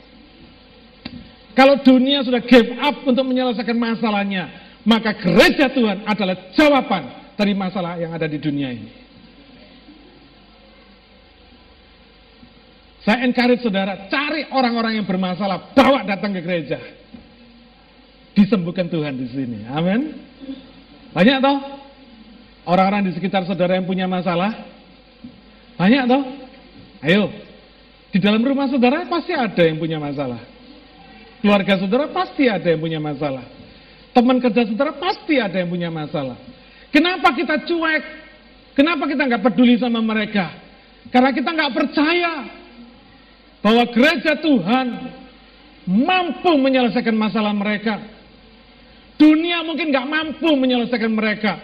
Kalau dunia sudah give up untuk menyelesaikan masalahnya, maka gereja Tuhan adalah jawaban dari masalah yang ada di dunia ini. Saya encourage saudara, cari orang-orang yang bermasalah, bawa datang ke gereja. Disembuhkan Tuhan di sini. Amin. Banyak toh? Orang-orang di sekitar saudara yang punya masalah? Banyak toh? Ayo. Di dalam rumah saudara pasti ada yang punya masalah. Keluarga saudara pasti ada yang punya masalah. Teman kerja saudara pasti ada yang punya masalah. Kenapa kita cuek? Kenapa kita nggak peduli sama mereka? Karena kita nggak percaya bahwa gereja Tuhan mampu menyelesaikan masalah mereka. Dunia mungkin nggak mampu menyelesaikan mereka.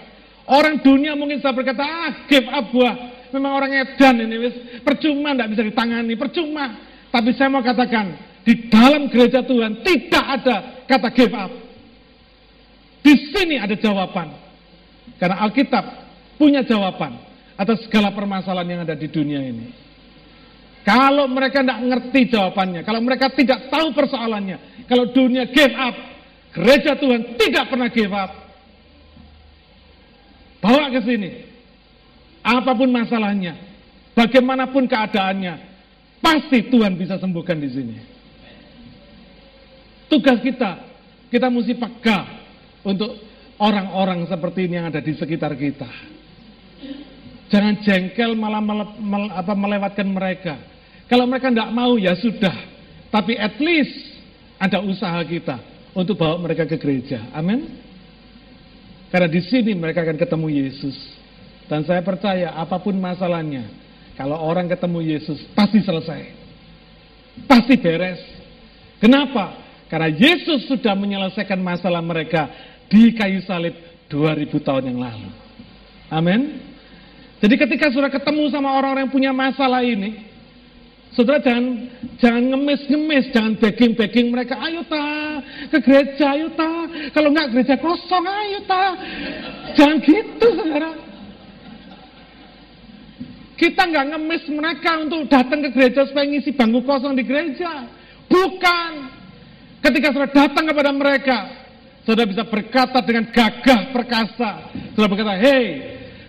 Orang dunia mungkin bisa berkata, ah give up gua. Memang orang edan ini, wis percuma tidak bisa ditangani, percuma. Tapi saya mau katakan, di dalam gereja Tuhan tidak ada kata give up. Di sini ada jawaban. Karena Alkitab punya jawaban atas segala permasalahan yang ada di dunia ini. Kalau mereka tidak ngerti jawabannya, kalau mereka tidak tahu persoalannya, kalau dunia give up, gereja Tuhan tidak pernah give up. Bawa ke sini. Apa pun masalahnya, bagaimanapun keadaannya, pasti Tuhan bisa sembuhkan di sini. Tugas kita, kita mesti peka untuk orang-orang seperti ini yang ada di sekitar kita. Jangan jengkel malah mele, mele, apa, melewatkan mereka. Kalau mereka tidak mau ya sudah. Tapi at least ada usaha kita untuk bawa mereka ke gereja. Amin. Karena di sini mereka akan ketemu Yesus. Dan saya percaya apa pun masalahnya, kalau orang ketemu Yesus pasti selesai. Pasti beres. Kenapa? Karena Yesus sudah menyelesaikan masalah mereka di kayu salib 2000 tahun yang lalu. Amin. Jadi ketika sudah ketemu sama orang-orang yang punya masalah ini, Saudara jangan jangan ngemis-ngemis, jangan begging-begging mereka, ayo ta ke gereja, ayo ta. Kalau enggak gereja kosong, ayo ta. Jangan gitu, saudara. Kita nggak ngemis mereka untuk datang ke gereja supaya ngisi bangku kosong di gereja. Bukan. Ketika sudah datang kepada mereka, saudara bisa berkata dengan gagah perkasa. Saudara berkata, hei,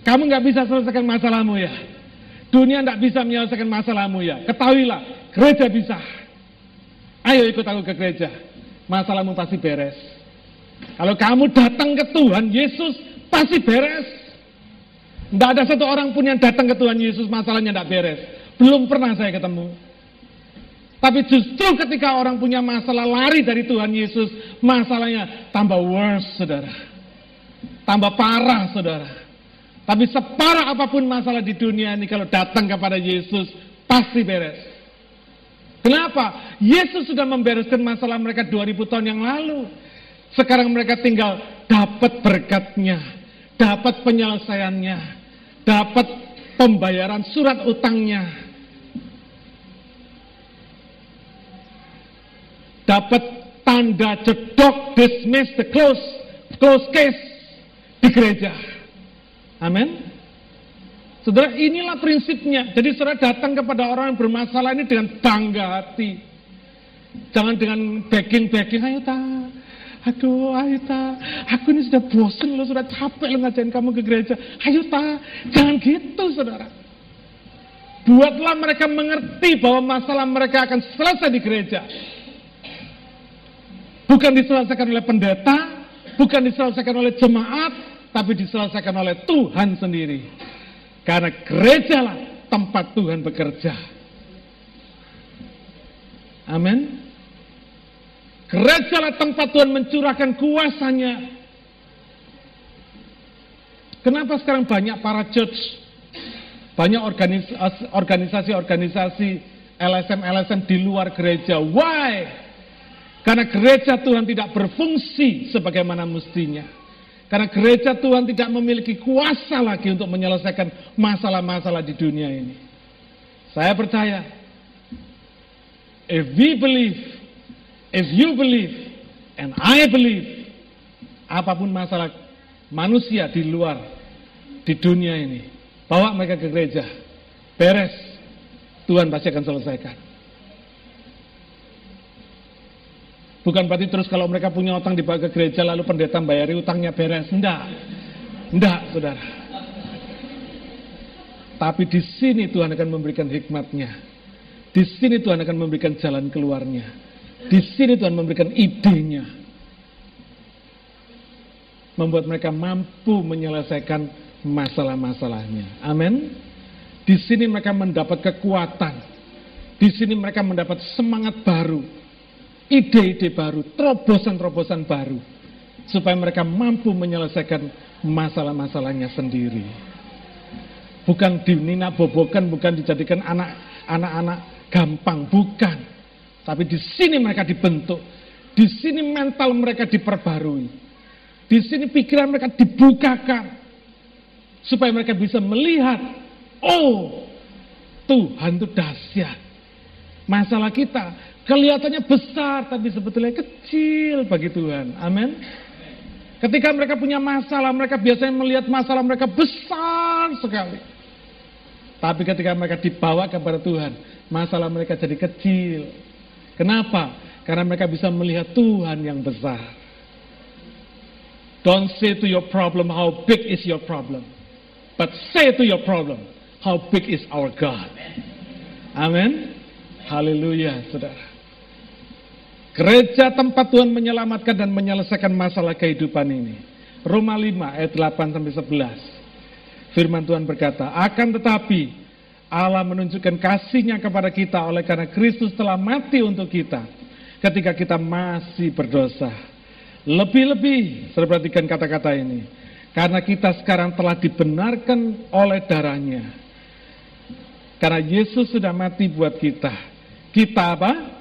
kamu nggak bisa selesaikan masalahmu ya. Dunia tidak bisa menyelesaikan masalahmu ya. Ketahuilah, gereja bisa. Ayo ikut aku ke gereja. Masalahmu pasti beres. Kalau kamu datang ke Tuhan Yesus, pasti beres. Tidak ada satu orang pun yang datang ke Tuhan Yesus, masalahnya tidak beres. Belum pernah saya ketemu. Tapi justru ketika orang punya masalah lari dari Tuhan Yesus, masalahnya tambah worse, saudara. Tambah parah, saudara. Tapi separah apa pun masalah di dunia ini, kalau datang kepada Yesus, pasti beres. Kenapa? Yesus sudah membereskan masalah mereka 2000 tahun yang lalu. Sekarang mereka tinggal dapat berkatnya, dapat penyelesaiannya, dapat pembayaran surat utangnya, dapat tanda jedok dismiss the close close case di gereja. Amin. Saudara, inilah prinsipnya. Jadi saudara datang kepada orang yang bermasalah ini dengan bangga hati. Jangan dengan begging-begging, ayo ta, Aduh, ayo ta, aku ini sudah bosan loh, sudah capek loh ngajarin kamu ke gereja. Ayo ta, jangan gitu saudara. Buatlah mereka mengerti bahwa masalah mereka akan selesai di gereja. Bukan diselesaikan oleh pendeta, bukan diselesaikan oleh jemaat, tapi diselesaikan oleh Tuhan sendiri. Karena gereja lah tempat Tuhan bekerja. Amin. Gereja lah tempat Tuhan mencurahkan kuasanya. Kenapa sekarang banyak para church, banyak organisasi-organisasi LSM-LSM di luar gereja? Why? Karena gereja Tuhan tidak berfungsi sebagaimana mestinya. Karena gereja Tuhan tidak memiliki kuasa lagi untuk menyelesaikan masalah-masalah di dunia ini. Saya percaya, if we believe, if you believe, and I believe, apa pun masalah manusia di luar, di dunia ini, bawa mereka ke gereja, beres, Tuhan pasti akan selesaikan. Bukan berarti terus kalau mereka punya utang dibawa ke gereja lalu pendeta bayari utangnya beres. Enggak. Enggak, saudara. Tapi di sini Tuhan akan memberikan hikmatnya. Di sini Tuhan akan memberikan jalan keluarnya. Di sini Tuhan memberikan idenya. Membuat mereka mampu menyelesaikan masalah-masalahnya. Amin. Di sini mereka mendapat kekuatan. Di sini mereka mendapat semangat baru ide-ide baru, terobosan-terobosan baru, supaya mereka mampu menyelesaikan masalah-masalahnya sendiri. Bukan dinina bobokan, bukan dijadikan anak-anak gampang, bukan. Tapi di sini mereka dibentuk, di sini mental mereka diperbarui, di sini pikiran mereka dibukakan, supaya mereka bisa melihat, oh Tuhan itu dahsyat. Masalah kita Kelihatannya besar, tapi sebetulnya kecil bagi Tuhan. Amin. Ketika mereka punya masalah, mereka biasanya melihat masalah mereka besar sekali. Tapi ketika mereka dibawa kepada Tuhan, masalah mereka jadi kecil. Kenapa? Karena mereka bisa melihat Tuhan yang besar. Don't say to your problem how big is your problem. But say to your problem how big is our God. Amin. Haleluya, saudara. Gereja tempat Tuhan menyelamatkan dan menyelesaikan masalah kehidupan ini. Roma 5 ayat 8 sampai 11. Firman Tuhan berkata, akan tetapi Allah menunjukkan kasihnya kepada kita oleh karena Kristus telah mati untuk kita ketika kita masih berdosa. Lebih-lebih, saya perhatikan kata-kata ini. Karena kita sekarang telah dibenarkan oleh darahnya. Karena Yesus sudah mati buat kita. Kita apa?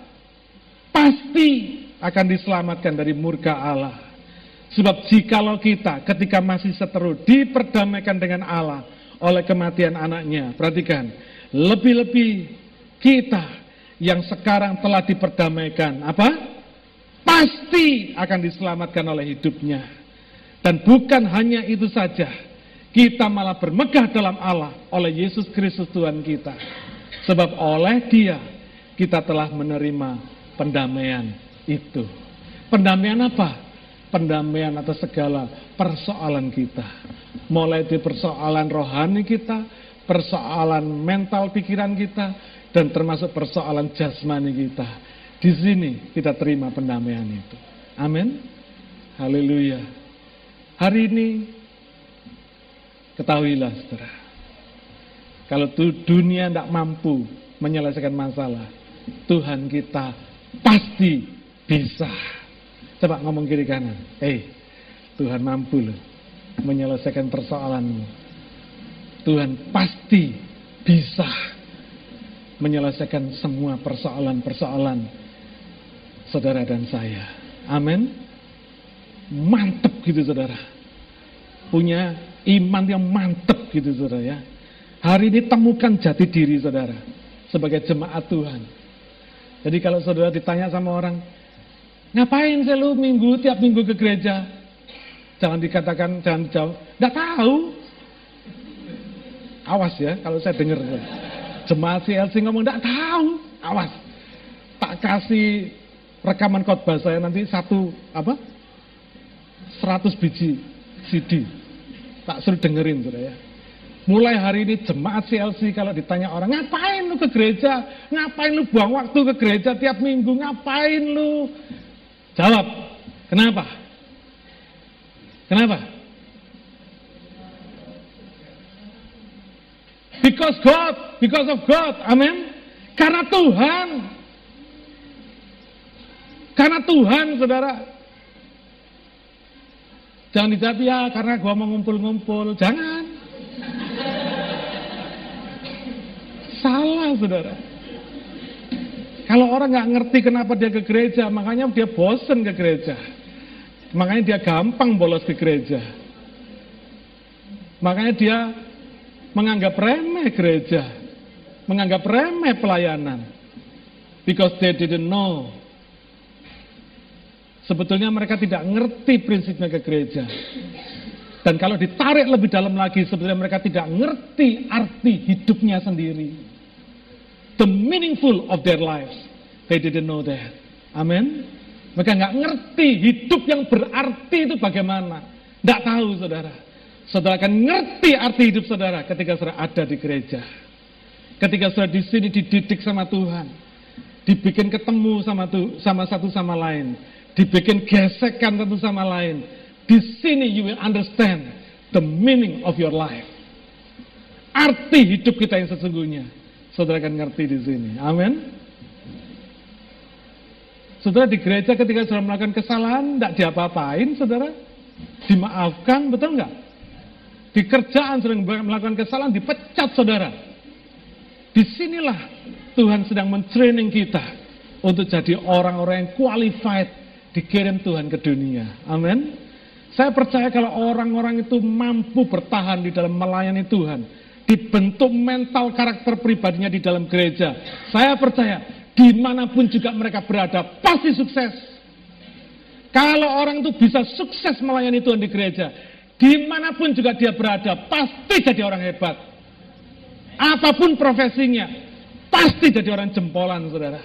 Pasti akan diselamatkan dari murka Allah. Sebab jikalau kita ketika masih seteru diperdamaikan dengan Allah oleh kematian anaknya, perhatikan, lebih-lebih kita yang sekarang telah diperdamaikan, apa? Pasti akan diselamatkan oleh hidupnya. Dan bukan hanya itu saja, kita malah bermegah dalam Allah oleh Yesus Kristus Tuhan kita. Sebab oleh dia kita telah menerima pendamaian itu. Pendamaian apa? Pendamaian atas segala persoalan kita. Mulai dari persoalan rohani kita, persoalan mental pikiran kita, dan termasuk persoalan jasmani kita. Di sini kita terima pendamaian itu. Amin. Haleluya. Hari ini ketahuilah saudara. Kalau dunia tidak mampu menyelesaikan masalah, Tuhan kita pasti bisa. Coba ngomong kiri kanan. Eh, Tuhan mampu loh menyelesaikan persoalanmu. Tuhan pasti bisa menyelesaikan semua persoalan-persoalan saudara dan saya. Amin. Mantep gitu saudara. Punya iman yang mantep gitu saudara ya. Hari ini temukan jati diri saudara sebagai jemaat Tuhan. Jadi kalau saudara ditanya sama orang, ngapain sih lu minggu tiap minggu ke gereja? Jangan dikatakan, jangan jawab, nggak tahu. Awas ya kalau saya dengar. Jemaat CLC ngomong, nggak tahu. Awas. Tak kasih rekaman khotbah saya nanti satu apa? 100 biji CD. Tak suruh dengerin sudah ya. Mulai hari ini jemaat CLC kalau ditanya orang, ngapain lu ke gereja? Ngapain lu buang waktu ke gereja tiap minggu? Ngapain lu? Jawab, kenapa? Kenapa? Because God, because of God, amin. Karena Tuhan. Karena Tuhan, saudara. Jangan dijawab ya karena gua mau ngumpul-ngumpul. Jangan. Salah, saudara. Kalau orang nggak ngerti kenapa dia ke gereja, makanya dia bosen ke gereja. Makanya dia gampang bolos ke gereja. Makanya dia menganggap remeh gereja. Menganggap remeh pelayanan. Because they didn't know. Sebetulnya mereka tidak ngerti prinsipnya ke gereja. Dan kalau ditarik lebih dalam lagi, sebetulnya mereka tidak ngerti arti hidupnya sendiri the meaningful of their lives. They didn't know that. Amin. Mereka nggak ngerti hidup yang berarti itu bagaimana. Nggak tahu saudara. Saudara akan ngerti arti hidup saudara ketika saudara ada di gereja. Ketika saudara di sini dididik sama Tuhan. Dibikin ketemu sama, tu, sama satu sama lain. Dibikin gesekan satu sama lain. Di sini you will understand the meaning of your life. Arti hidup kita yang sesungguhnya. Saudara akan ngerti di sini. Amin. Saudara di gereja ketika saudara melakukan kesalahan, tidak diapa-apain, saudara. Dimaafkan, betul nggak? Di kerjaan saudara melakukan kesalahan, dipecat saudara. Di sinilah Tuhan sedang mentraining kita untuk jadi orang-orang yang qualified dikirim Tuhan ke dunia. Amin. Saya percaya kalau orang-orang itu mampu bertahan di dalam melayani Tuhan, dibentuk mental karakter pribadinya di dalam gereja. Saya percaya di mana pun juga mereka berada pasti sukses. Kalau orang itu bisa sukses melayani Tuhan di gereja, di mana pun juga dia berada pasti jadi orang hebat. Apa pun profesinya, pasti jadi orang jempolan, saudara.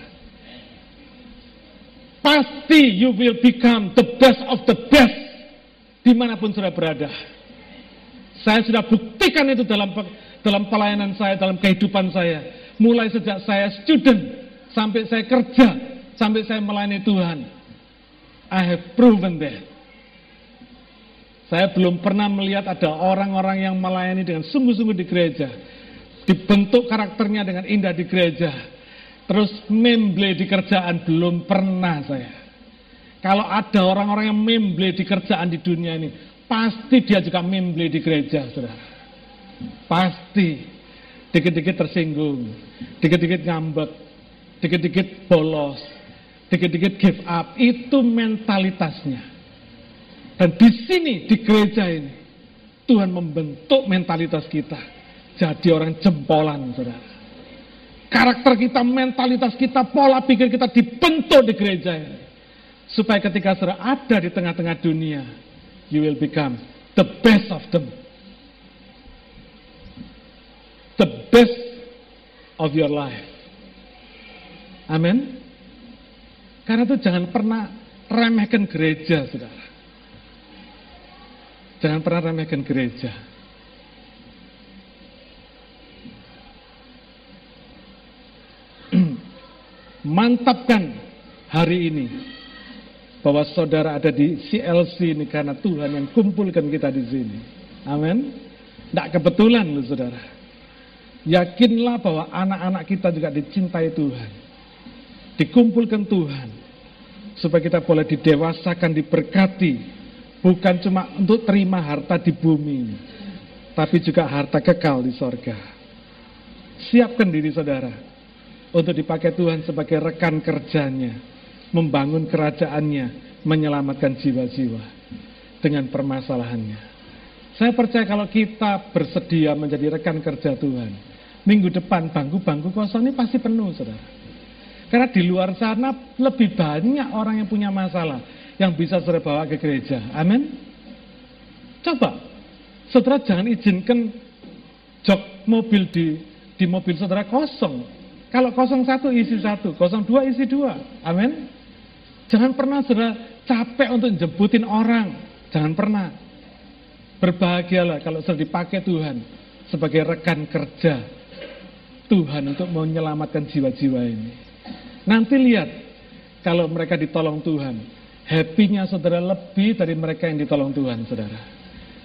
Pasti you will become the best of the best di mana pun saudara berada. Saya sudah buktikan itu dalam dalam pelayanan saya, dalam kehidupan saya. Mulai sejak saya student, sampai saya kerja, sampai saya melayani Tuhan. I have proven that. Saya belum pernah melihat ada orang-orang yang melayani dengan sungguh-sungguh di gereja. Dibentuk karakternya dengan indah di gereja. Terus memble di kerjaan, belum pernah saya. Kalau ada orang-orang yang memble di kerjaan di dunia ini, pasti dia juga memble di gereja, saudara. Pasti. Dikit-dikit tersinggung. Dikit-dikit ngambek. Dikit-dikit bolos. Dikit-dikit give up. Itu mentalitasnya. Dan di sini, di gereja ini, Tuhan membentuk mentalitas kita. Jadi orang jempolan, saudara. Karakter kita, mentalitas kita, pola pikir kita dibentuk di gereja ini. Supaya ketika saudara ada di tengah-tengah dunia, you will become the best of them the best of your life. Amin. Karena itu jangan pernah remehkan gereja, saudara. Jangan pernah remehkan gereja. <clears throat> Mantapkan hari ini bahwa saudara ada di CLC ini karena Tuhan yang kumpulkan kita di sini. Amin. Tidak kebetulan saudara. Yakinlah bahwa anak-anak kita juga dicintai Tuhan. dikumpulkan Tuhan, supaya kita boleh didewasakan, diberkati, bukan cuma untuk terima harta di bumi, tapi juga harta kekal di sorga. Siapkan diri saudara untuk dipakai Tuhan sebagai rekan kerjanya, membangun kerajaannya, menyelamatkan jiwa-jiwa dengan permasalahannya. Saya percaya kalau kita bersedia menjadi rekan kerja Tuhan, minggu depan bangku-bangku kosong ini pasti penuh, saudara. Karena di luar sana lebih banyak orang yang punya masalah yang bisa saudara bawa ke gereja. Amin. Coba, saudara jangan izinkan jok mobil di di mobil saudara kosong. Kalau kosong satu isi satu, kosong dua isi dua. Amin. Jangan pernah saudara capek untuk jemputin orang. Jangan pernah. Berbahagialah kalau sudah dipakai Tuhan sebagai rekan kerja Tuhan untuk menyelamatkan jiwa-jiwa ini. Nanti lihat kalau mereka ditolong Tuhan, happy-nya saudara lebih dari mereka yang ditolong Tuhan, saudara.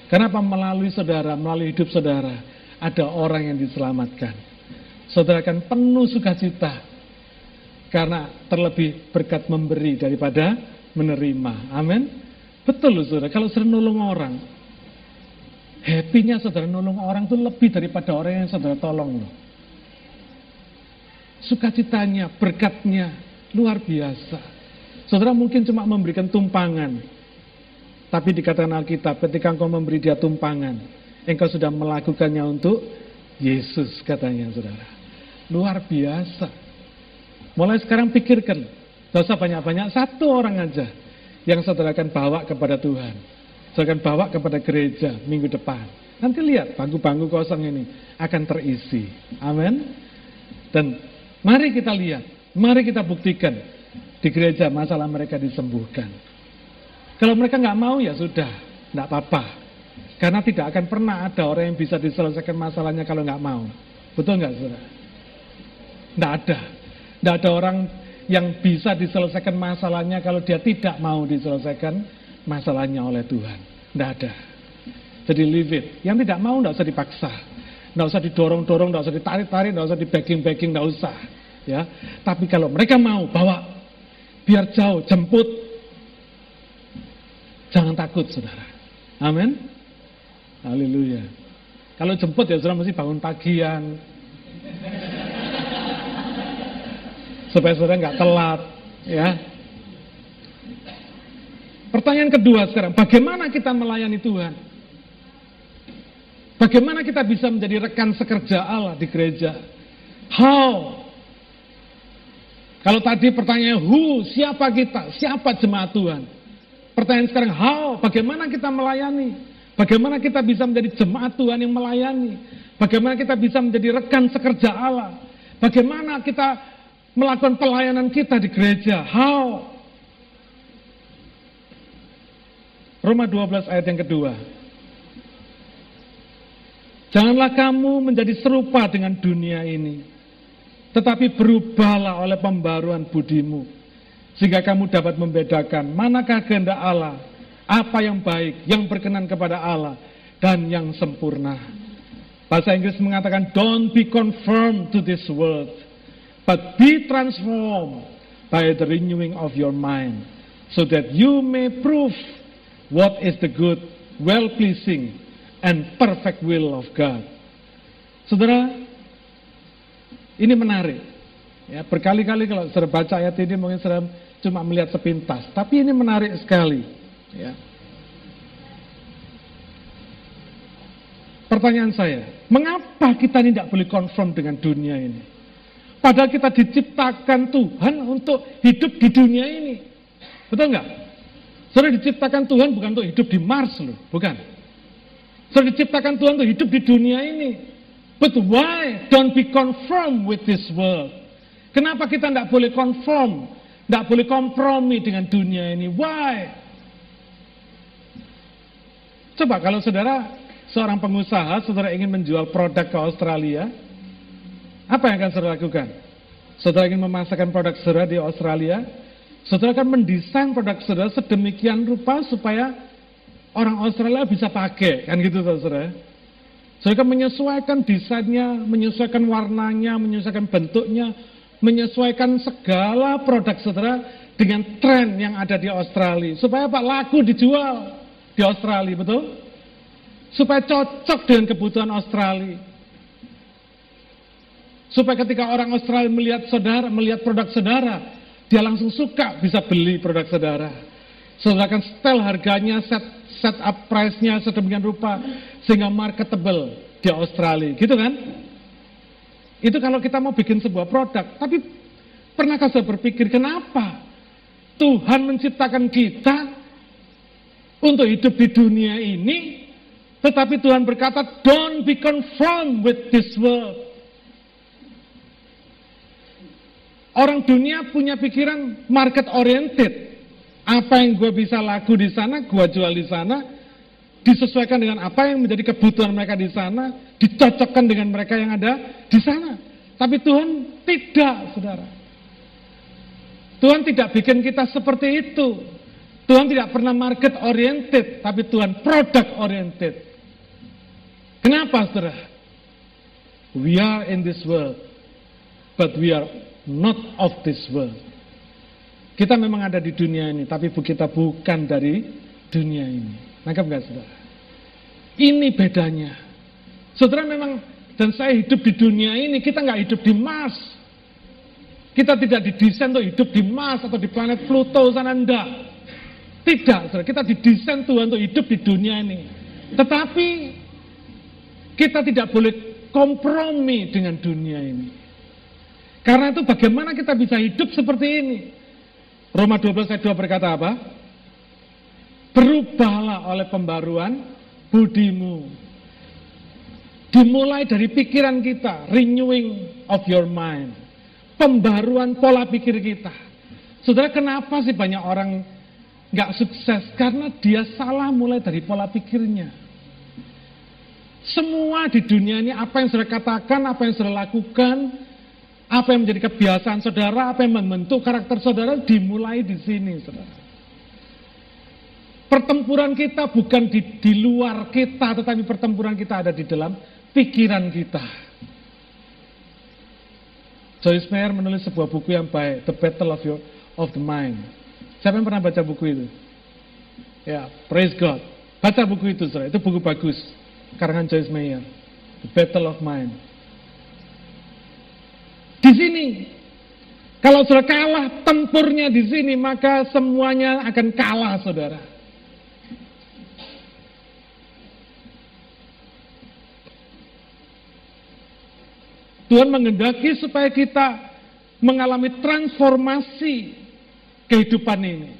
Kenapa melalui saudara, melalui hidup saudara, ada orang yang diselamatkan. Saudara akan penuh sukacita karena terlebih berkat memberi daripada menerima. Amin. Betul loh saudara, kalau sering nolong orang, Happy-nya saudara nolong orang itu lebih daripada orang yang saudara tolong loh. Sukacitanya, berkatnya, luar biasa. Saudara mungkin cuma memberikan tumpangan. Tapi dikatakan Alkitab, ketika engkau memberi dia tumpangan, engkau sudah melakukannya untuk Yesus katanya saudara. Luar biasa. Mulai sekarang pikirkan, dosa banyak-banyak, satu orang aja yang saudara akan bawa kepada Tuhan. Saya akan bawa kepada gereja minggu depan. Nanti lihat bangku-bangku kosong ini akan terisi. Amin. Dan mari kita lihat, mari kita buktikan di gereja masalah mereka disembuhkan. Kalau mereka nggak mau ya sudah, nggak apa-apa. Karena tidak akan pernah ada orang yang bisa diselesaikan masalahnya kalau nggak mau. Betul nggak saudara? Nggak ada. Nggak ada orang yang bisa diselesaikan masalahnya kalau dia tidak mau diselesaikan masalahnya oleh Tuhan. Tidak ada. Jadi leave it. Yang tidak mau tidak usah dipaksa. Tidak usah didorong-dorong, tidak usah ditarik-tarik, tidak usah di backing-backing, tidak usah. Ya, Tapi kalau mereka mau bawa, biar jauh, jemput. Jangan takut saudara. Amin. Haleluya. Kalau jemput ya saudara mesti bangun pagian. <laughs> Supaya saudara nggak telat. Ya, Pertanyaan kedua sekarang, bagaimana kita melayani Tuhan? Bagaimana kita bisa menjadi rekan sekerja Allah di gereja? How? Kalau tadi pertanyaan who, siapa kita? Siapa jemaat Tuhan? Pertanyaan sekarang how? Bagaimana kita melayani? Bagaimana kita bisa menjadi jemaat Tuhan yang melayani? Bagaimana kita bisa menjadi rekan sekerja Allah? Bagaimana kita melakukan pelayanan kita di gereja? How? Roma 12 ayat yang kedua. Janganlah kamu menjadi serupa dengan dunia ini, tetapi berubahlah oleh pembaruan budimu, sehingga kamu dapat membedakan manakah kehendak Allah, apa yang baik, yang berkenan kepada Allah, dan yang sempurna. Bahasa Inggris mengatakan, don't be conformed to this world, but be transformed by the renewing of your mind, so that you may prove what is the good, well-pleasing, and perfect will of God. Saudara, ini menarik. Ya, berkali-kali kalau saudara baca ayat ini mungkin saudara cuma melihat sepintas, tapi ini menarik sekali. Ya. Pertanyaan saya, mengapa kita tidak boleh konfront dengan dunia ini? Padahal kita diciptakan Tuhan untuk hidup di dunia ini. Betul nggak? Saudara diciptakan Tuhan bukan untuk hidup di Mars loh, bukan. Saudara diciptakan Tuhan untuk hidup di dunia ini. But why don't be conform with this world? Kenapa kita tidak boleh conform, tidak boleh kompromi dengan dunia ini? Why? Coba kalau saudara seorang pengusaha, saudara ingin menjual produk ke Australia, apa yang akan saudara lakukan? Saudara ingin memasarkan produk saudara di Australia, Saudara akan mendesain produk saudara sedemikian rupa supaya orang Australia bisa pakai, kan gitu saudara. Saudara akan menyesuaikan desainnya, menyesuaikan warnanya, menyesuaikan bentuknya, menyesuaikan segala produk saudara dengan tren yang ada di Australia. Supaya Pak laku dijual di Australia, betul? Supaya cocok dengan kebutuhan Australia. Supaya ketika orang Australia melihat saudara, melihat produk saudara, dia langsung suka bisa beli produk saudara. Saudara akan setel harganya, set, set up price-nya sedemikian rupa, sehingga marketable di Australia. Gitu kan? Itu kalau kita mau bikin sebuah produk. Tapi pernahkah saya berpikir kenapa Tuhan menciptakan kita untuk hidup di dunia ini, tetapi Tuhan berkata, don't be conformed with this world. Orang dunia punya pikiran market oriented. Apa yang gue bisa laku di sana, gue jual di sana, disesuaikan dengan apa yang menjadi kebutuhan mereka di sana, dicocokkan dengan mereka yang ada di sana. Tapi Tuhan tidak, saudara. Tuhan tidak bikin kita seperti itu. Tuhan tidak pernah market oriented, tapi Tuhan product oriented. Kenapa, saudara? We are in this world, but we are not of this world. Kita memang ada di dunia ini, tapi kita bukan dari dunia ini. Nangkap nggak, saudara? Ini bedanya. Saudara memang dan saya hidup di dunia ini, kita nggak hidup di Mars. Kita tidak didesain untuk hidup di Mars atau di planet Pluto sana enggak. Tidak, saudara. kita didesain Tuhan untuk hidup di dunia ini. Tetapi kita tidak boleh kompromi dengan dunia ini. Karena itu bagaimana kita bisa hidup seperti ini? Roma 12 ayat 2 berkata apa? Berubahlah oleh pembaruan budimu Dimulai dari pikiran kita, renewing of your mind. Pembaruan pola pikir kita. Saudara, kenapa sih banyak orang nggak sukses? Karena dia salah mulai dari pola pikirnya. Semua di dunia ini apa yang saudara katakan, apa yang saudara lakukan, apa yang menjadi kebiasaan saudara, apa yang membentuk karakter saudara dimulai di sini, saudara. Pertempuran kita bukan di, di luar kita, tetapi pertempuran kita ada di dalam pikiran kita. Joyce Meyer menulis sebuah buku yang baik, The Battle of, Your, of the Mind. Siapa yang pernah baca buku itu? Ya, praise God. Baca buku itu, saudara. Itu buku bagus. Karangan Joyce Meyer. The Battle of Mind. Di sini, kalau saudara kalah tempurnya di sini, maka semuanya akan kalah, saudara. Tuhan mengendaki supaya kita mengalami transformasi kehidupan ini.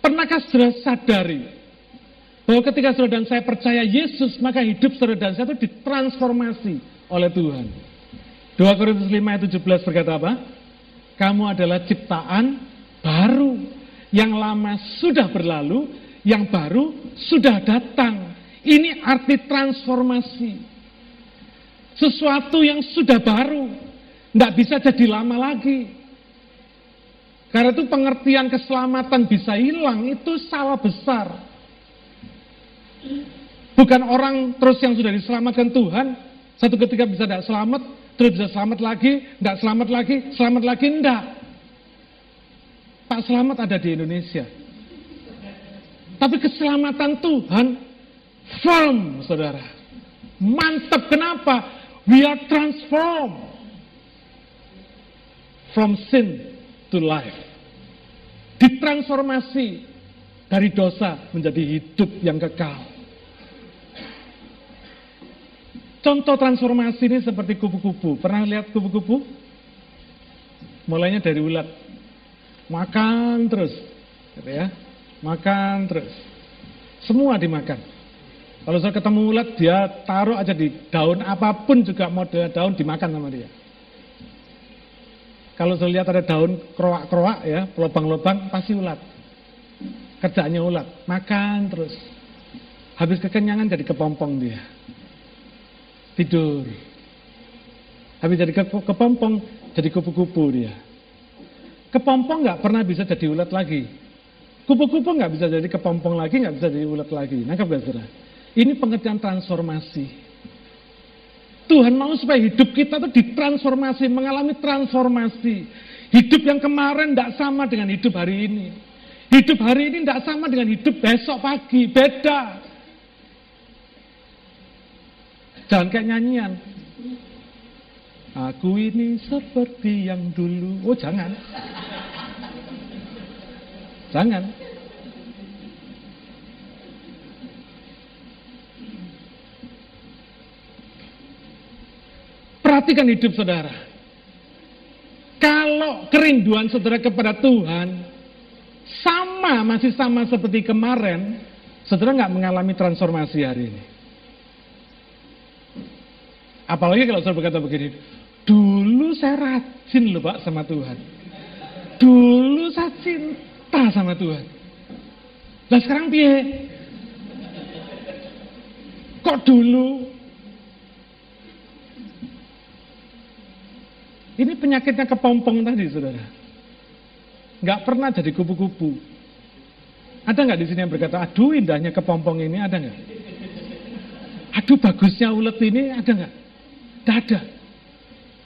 Pernahkah saudara sadari bahwa ketika saudara dan saya percaya Yesus, maka hidup saudara dan saya itu ditransformasi oleh Tuhan. 2 Korintus 5 ayat 17 berkata apa? Kamu adalah ciptaan baru. Yang lama sudah berlalu, yang baru sudah datang. Ini arti transformasi. Sesuatu yang sudah baru. Tidak bisa jadi lama lagi. Karena itu pengertian keselamatan bisa hilang, itu salah besar. Bukan orang terus yang sudah diselamatkan Tuhan, satu ketika bisa tidak selamat, terus bisa selamat lagi, tidak selamat lagi, selamat lagi, enggak. Pak Selamat ada di Indonesia. Tapi keselamatan Tuhan firm, saudara. Mantap, kenapa? We are transformed from sin to life. Ditransformasi dari dosa menjadi hidup yang kekal. Contoh transformasi ini seperti kupu-kupu. Pernah lihat kupu-kupu? Mulainya dari ulat. Makan terus. Gitu ya. Makan terus. Semua dimakan. Kalau saya ketemu ulat, dia taruh aja di daun apa pun juga model daun dimakan sama dia. Kalau saya lihat ada daun kroak-kroak ya, lubang-lubang pasti ulat. Kerjanya ulat, makan terus. Habis kekenyangan jadi kepompong dia. Tidur. Habis jadi ke kepompong, jadi kupu-kupu dia. Kepompong nggak pernah bisa jadi ulat lagi. Kupu-kupu nggak bisa jadi kepompong lagi, nggak bisa jadi ulat lagi. Nangkap gak saudara? Ini pengertian transformasi. Tuhan mau supaya hidup kita tuh ditransformasi, mengalami transformasi. Hidup yang kemarin tidak sama dengan hidup hari ini. Hidup hari ini tidak sama dengan hidup besok pagi, beda. Jangan kayak nyanyian. Aku ini seperti yang dulu. Oh jangan. Jangan. Perhatikan hidup saudara. Kalau kerinduan saudara kepada Tuhan sama, masih sama seperti kemarin, saudara nggak mengalami transformasi hari ini. Apalagi kalau saudara berkata begini, dulu saya rajin loh Pak sama Tuhan. Dulu saya cinta sama Tuhan. Nah sekarang piye? Kok dulu Ini penyakitnya kepompong tadi, saudara. Nggak pernah jadi kupu-kupu. Ada nggak di sini yang berkata, aduh indahnya kepompong ini, ada nggak? Aduh bagusnya ulet ini, ada nggak? Tidak ada.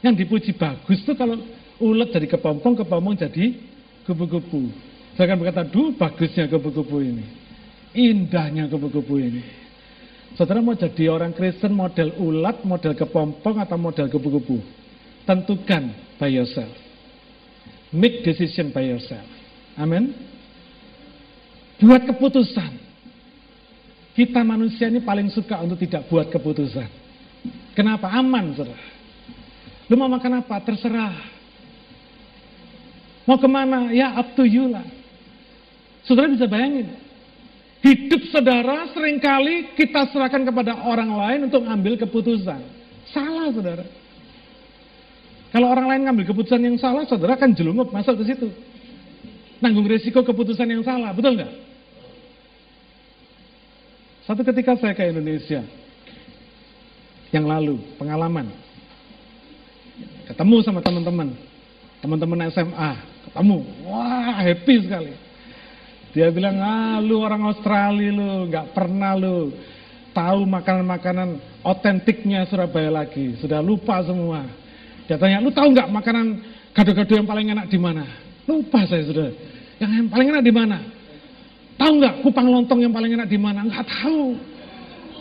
Yang dipuji bagus tuh kalau ulet jadi kepompong, kepompong jadi kupu-kupu. Saya akan berkata, aduh bagusnya kupu-kupu ini. Indahnya kupu-kupu ini. Saudara mau jadi orang Kristen model ulat, model kepompong, atau model kupu-kupu? Tentukan by yourself. Make decision by yourself. Amin. Buat keputusan. Kita manusia ini paling suka untuk tidak buat keputusan. Kenapa? Aman, saudara. Lu mau makan apa? Terserah. Mau ke mana? Ya up to you lah. Saudara bisa bayangin. Hidup saudara sering kali kita serahkan kepada orang lain untuk ambil keputusan. Salah saudara. Kalau orang lain ngambil keputusan yang salah, saudara kan jelungup masuk ke situ. Nanggung resiko keputusan yang salah, betul nggak? Satu ketika saya ke Indonesia, yang lalu, pengalaman. Ketemu sama teman-teman, teman-teman SMA, ketemu, wah happy sekali. Dia bilang, ah lu orang Australia lu, nggak pernah lu tahu makanan-makanan otentiknya Surabaya lagi, sudah lupa semua. Dia tanya, lu tahu nggak makanan gado-gado yang paling enak di mana? Lupa saya sudah. Yang, yang paling enak di mana? Tahu nggak kupang lontong yang paling enak di mana? Nggak tahu.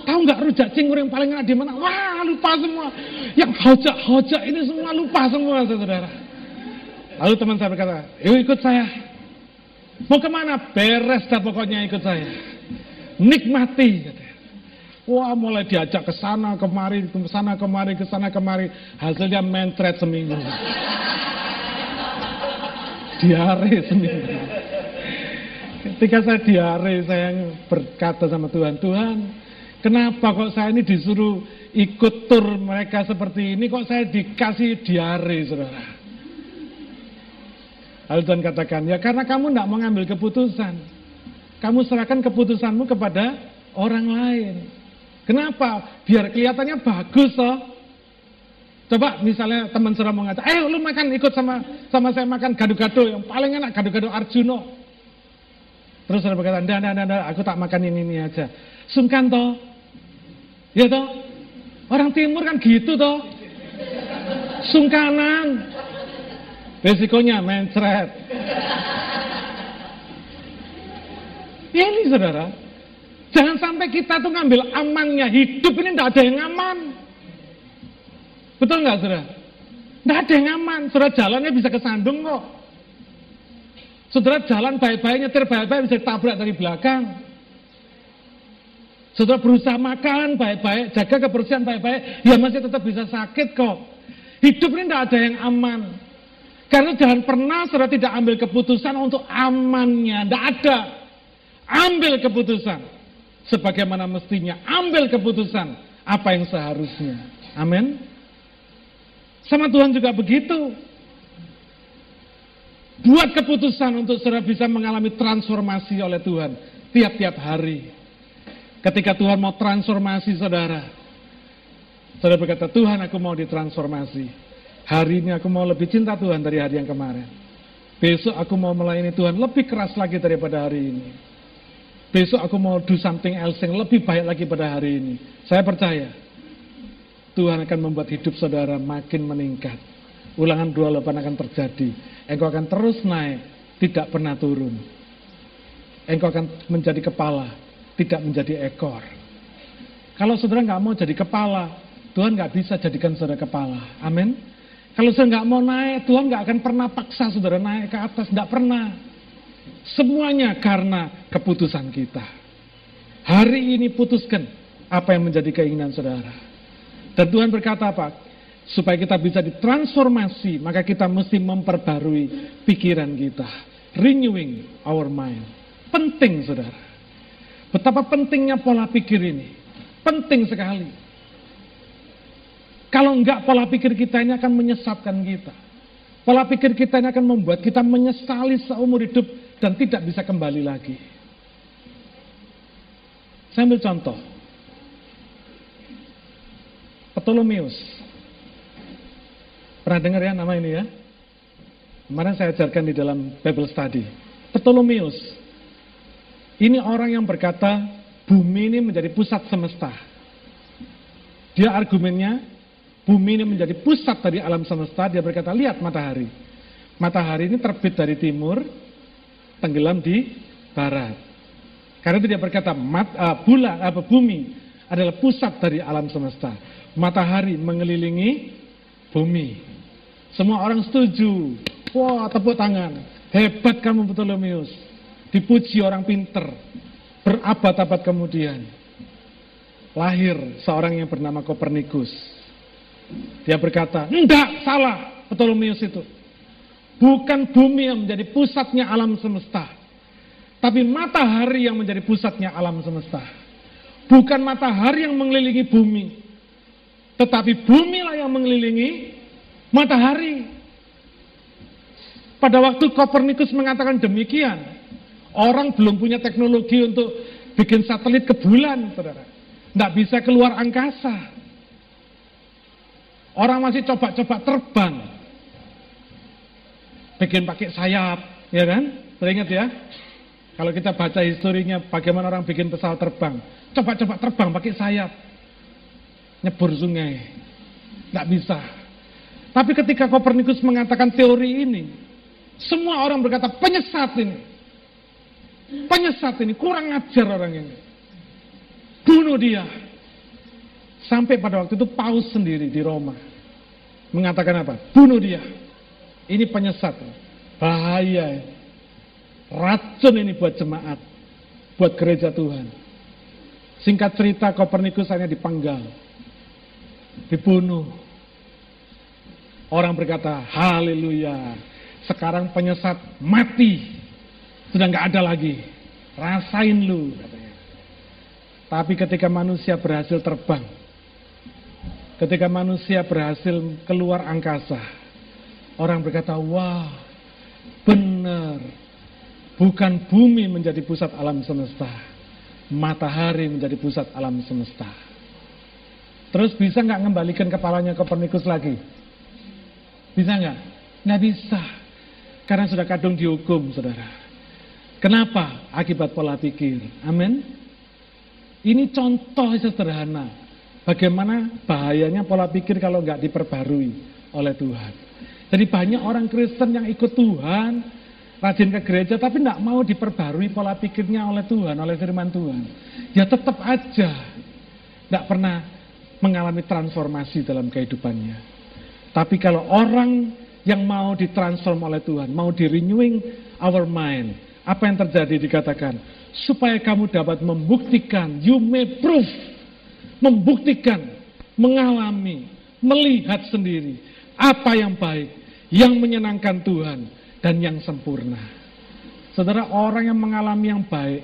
Tahu nggak rujak cingur yang paling enak di mana? Wah lupa semua. Yang hojak-hojak ini semua lupa semua saudara. Lalu teman saya berkata, yuk ikut saya. Mau ke mana? Beres dah pokoknya ikut saya. Nikmati. Wah mulai diajak ke sana kemari, ke sana kemari, ke sana kemari. Hasilnya mentret seminggu. diare seminggu. Ketika saya diare, saya berkata sama Tuhan, Tuhan, kenapa kok saya ini disuruh ikut tur mereka seperti ini, kok saya dikasih diare, saudara? Lalu Tuhan katakan, ya karena kamu tidak mengambil keputusan. Kamu serahkan keputusanmu kepada orang lain. Kenapa? Biar kelihatannya bagus toh. Coba misalnya teman saudara mau ngajak, eh lu makan ikut sama sama saya makan gado-gado yang paling enak gado-gado Arjuno. Terus saudara berkata, enggak, enggak, enggak, aku tak makan ini ini aja. Sungkan toh. Ya toh. Orang timur kan gitu toh. Sungkanan. Resikonya mencret. Ya ini saudara, Jangan sampai kita tuh ngambil amannya. Hidup ini tidak ada yang aman. Betul nggak saudara? Tidak ada yang aman. Saudara jalannya bisa kesandung kok. Saudara jalan baik-baik, nyetir baik-baik bisa tabrak dari belakang. Saudara berusaha makan baik-baik, jaga kebersihan baik-baik, ya masih tetap bisa sakit kok. Hidup ini tidak ada yang aman. Karena jangan pernah saudara tidak ambil keputusan untuk amannya. Tidak ada. Ambil keputusan sebagaimana mestinya. Ambil keputusan apa yang seharusnya. Amin. Sama Tuhan juga begitu. Buat keputusan untuk saudara bisa mengalami transformasi oleh Tuhan tiap-tiap hari. Ketika Tuhan mau transformasi saudara, saudara berkata, Tuhan aku mau ditransformasi. Hari ini aku mau lebih cinta Tuhan dari hari yang kemarin. Besok aku mau melayani Tuhan lebih keras lagi daripada hari ini. Besok aku mau do something else yang lebih baik lagi pada hari ini. Saya percaya. Tuhan akan membuat hidup saudara makin meningkat. Ulangan 28 akan terjadi. Engkau akan terus naik, tidak pernah turun. Engkau akan menjadi kepala, tidak menjadi ekor. Kalau saudara nggak mau jadi kepala, Tuhan nggak bisa jadikan saudara kepala. Amin. Kalau saudara nggak mau naik, Tuhan nggak akan pernah paksa saudara naik ke atas, nggak pernah. Semuanya karena keputusan kita. Hari ini putuskan apa yang menjadi keinginan saudara. Dan Tuhan berkata apa? Supaya kita bisa ditransformasi, maka kita mesti memperbarui pikiran kita. Renewing our mind. Penting saudara. Betapa pentingnya pola pikir ini. Penting sekali. Kalau enggak pola pikir kita ini akan menyesatkan kita. Pola pikir kita ini akan membuat kita menyesali seumur hidup dan tidak bisa kembali lagi. Saya ambil contoh. Ptolomeus. Pernah dengar ya nama ini ya? Kemarin saya ajarkan di dalam Bible Study. Ptolomeus. Ini orang yang berkata bumi ini menjadi pusat semesta. Dia argumennya bumi ini menjadi pusat dari alam semesta. Dia berkata lihat matahari. Matahari ini terbit dari timur, tenggelam di barat. Karena itu dia berkata mat, uh, bulan apa bumi adalah pusat dari alam semesta. Matahari mengelilingi bumi. Semua orang setuju. Wah, tepuk tangan. Hebat kamu Ptolomeus. Dipuji orang pinter. Berabad-abad kemudian. Lahir seorang yang bernama Kopernikus. Dia berkata, enggak, salah Ptolomeus itu. Bukan bumi yang menjadi pusatnya alam semesta. Tapi matahari yang menjadi pusatnya alam semesta. Bukan matahari yang mengelilingi bumi. Tetapi bumi lah yang mengelilingi matahari. Pada waktu Kopernikus mengatakan demikian, orang belum punya teknologi untuk bikin satelit ke bulan, saudara. Tidak bisa keluar angkasa. Orang masih coba-coba terbang. Bikin pakai sayap, ya kan? Teringat ya? Kalau kita baca historinya bagaimana orang bikin pesawat terbang. Coba-coba terbang pakai sayap. Nyebur sungai. Nggak bisa. Tapi ketika Kopernikus mengatakan teori ini, semua orang berkata penyesat ini. Penyesat ini, kurang ajar orang ini. Bunuh dia. Sampai pada waktu itu Paus sendiri di Roma. Mengatakan apa? Bunuh dia. Ini penyesat. Bahaya. Racun ini buat jemaat. Buat gereja Tuhan. Singkat cerita Kopernikus hanya dipenggal. Dibunuh. Orang berkata, haleluya. Sekarang penyesat mati. Sudah nggak ada lagi. Rasain lu. Tapi ketika manusia berhasil terbang. Ketika manusia berhasil keluar angkasa. Orang berkata, wah benar. Bukan bumi menjadi pusat alam semesta. Matahari menjadi pusat alam semesta. Terus bisa nggak ngembalikan kepalanya Kopernikus lagi? Bisa nggak? Nggak bisa. Karena sudah kadung dihukum, saudara. Kenapa? Akibat pola pikir. Amin. Ini contoh sederhana. Bagaimana bahayanya pola pikir kalau nggak diperbarui oleh Tuhan. Jadi banyak orang Kristen yang ikut Tuhan, rajin ke gereja, tapi nggak mau diperbarui pola pikirnya oleh Tuhan, oleh firman Tuhan. Ya tetap aja nggak pernah mengalami transformasi dalam kehidupannya. Tapi kalau orang yang mau ditransform oleh Tuhan, mau di renewing our mind, apa yang terjadi dikatakan, supaya kamu dapat membuktikan, you may prove, membuktikan, mengalami, melihat sendiri apa yang baik, yang menyenangkan Tuhan dan yang sempurna. Saudara, orang yang mengalami yang baik,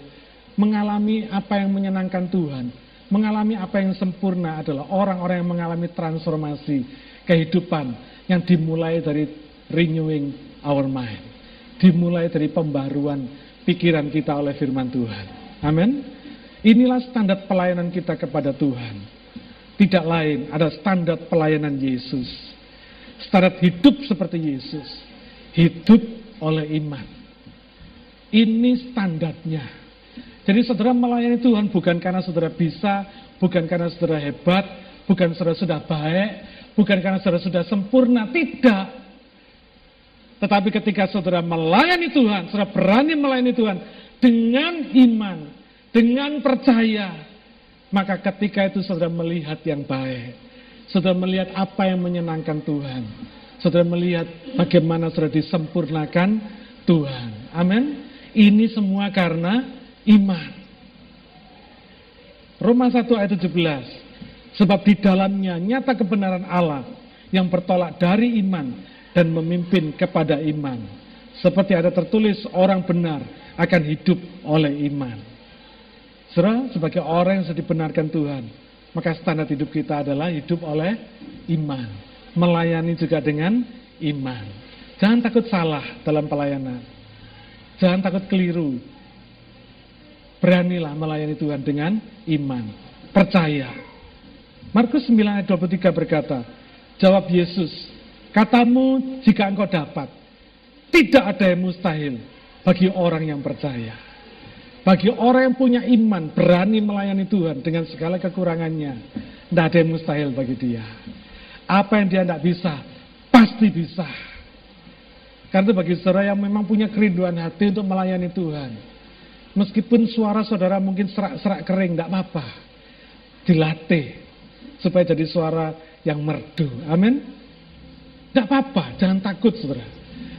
mengalami apa yang menyenangkan Tuhan, mengalami apa yang sempurna adalah orang-orang yang mengalami transformasi kehidupan yang dimulai dari renewing our mind. Dimulai dari pembaruan pikiran kita oleh firman Tuhan. Amin. Inilah standar pelayanan kita kepada Tuhan. Tidak lain, ada standar pelayanan Yesus. Standar hidup seperti Yesus. Hidup oleh iman. Ini standarnya. Jadi saudara melayani Tuhan bukan karena saudara bisa, bukan karena saudara hebat, bukan saudara sudah baik, bukan karena saudara sudah sempurna, tidak. Tetapi ketika saudara melayani Tuhan, saudara berani melayani Tuhan dengan iman, dengan percaya, maka ketika itu saudara melihat yang baik, saudara melihat apa yang menyenangkan Tuhan, saudara melihat bagaimana saudara disempurnakan Tuhan. Amin. Ini semua karena iman. Roma 1 ayat 17. Sebab di dalamnya nyata kebenaran Allah yang bertolak dari iman dan memimpin kepada iman. Seperti ada tertulis orang benar akan hidup oleh iman. Saudara, sebagai orang yang sudah dibenarkan Tuhan, maka standar hidup kita adalah hidup oleh iman. Melayani juga dengan iman. Jangan takut salah dalam pelayanan. Jangan takut keliru. Beranilah melayani Tuhan dengan iman. Percaya. Markus 9 ayat 23 berkata, Jawab Yesus, katamu jika engkau dapat, tidak ada yang mustahil bagi orang yang percaya. Bagi orang yang punya iman, berani melayani Tuhan dengan segala kekurangannya, tidak ada yang mustahil bagi dia. Apa yang dia tidak bisa, pasti bisa. Karena bagi saudara yang memang punya kerinduan hati untuk melayani Tuhan, Meskipun suara saudara mungkin serak-serak kering, tidak apa-apa. Dilatih. Supaya jadi suara yang merdu. Amin. Tidak apa-apa, jangan takut saudara.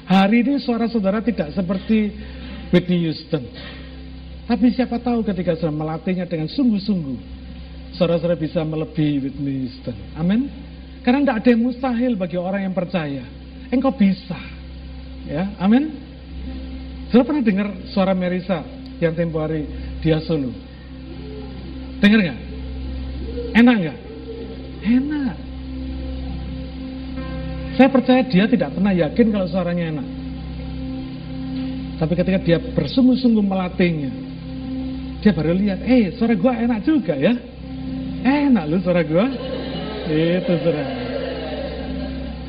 Hari ini suara saudara tidak seperti Whitney Houston. Tapi siapa tahu ketika saudara melatihnya dengan sungguh-sungguh, saudara-saudara bisa melebihi Whitney Houston. Amin. Karena tidak ada yang mustahil bagi orang yang percaya. Engkau bisa. Ya, amin. Saudara pernah dengar suara Merisa? yang tempo hari dia solo. Dengar nggak? Enak nggak? Enak. Saya percaya dia tidak pernah yakin kalau suaranya enak. Tapi ketika dia bersungguh-sungguh melatihnya, dia baru lihat, eh suara gua enak juga ya. Enak lu suara gua. Itu suara.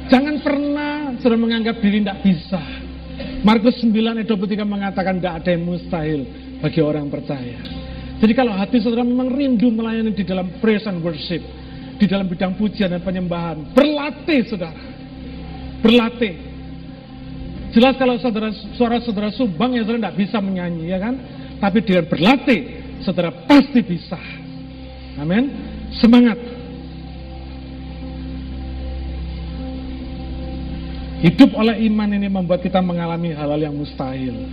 Jangan pernah sudah menganggap diri tidak bisa. Markus 9 ayat 23 mengatakan tidak ada yang mustahil bagi orang percaya. Jadi kalau hati saudara memang rindu melayani di dalam praise and worship, di dalam bidang pujian dan penyembahan, berlatih saudara. Berlatih. Jelas kalau saudara, suara saudara sumbang ya saudara tidak bisa menyanyi ya kan. Tapi dengan berlatih, saudara pasti bisa. Amin. Semangat. Hidup oleh iman ini membuat kita mengalami hal-hal yang mustahil.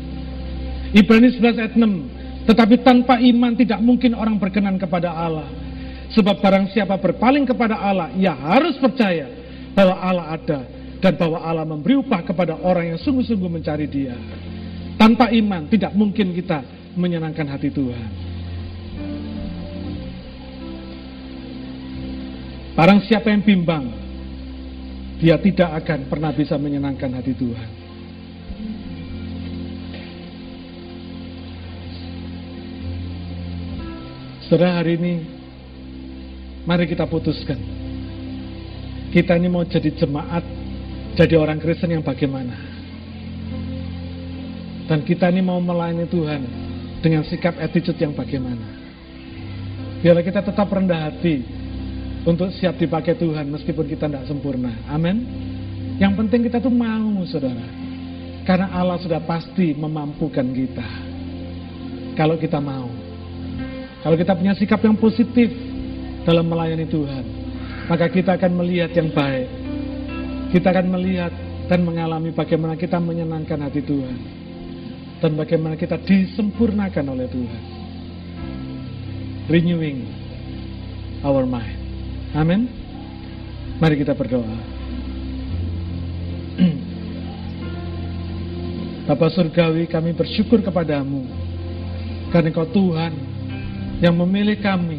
Ibrani 11 ayat 6. Tetapi tanpa iman tidak mungkin orang berkenan kepada Allah. Sebab barang siapa berpaling kepada Allah, ia harus percaya bahwa Allah ada dan bahwa Allah memberi upah kepada orang yang sungguh-sungguh mencari Dia. Tanpa iman tidak mungkin kita menyenangkan hati Tuhan. Barang siapa yang bimbang, dia tidak akan pernah bisa menyenangkan hati Tuhan. Saudara hari ini, mari kita putuskan. Kita ini mau jadi jemaat, jadi orang Kristen yang bagaimana. Dan kita ini mau melayani Tuhan dengan sikap attitude yang bagaimana. Biarlah kita tetap rendah hati, untuk siap dipakai Tuhan meskipun kita tidak sempurna. Amin. Yang penting kita tuh mau, saudara. Karena Allah sudah pasti memampukan kita. Kalau kita mau. Kalau kita punya sikap yang positif dalam melayani Tuhan, maka kita akan melihat yang baik. Kita akan melihat dan mengalami bagaimana kita menyenangkan hati Tuhan. Dan bagaimana kita disempurnakan oleh Tuhan. Renewing our mind. Amin. Mari kita berdoa. <clears throat> Bapak Surgawi kami bersyukur kepadamu Karena Kau Tuhan Yang memilih kami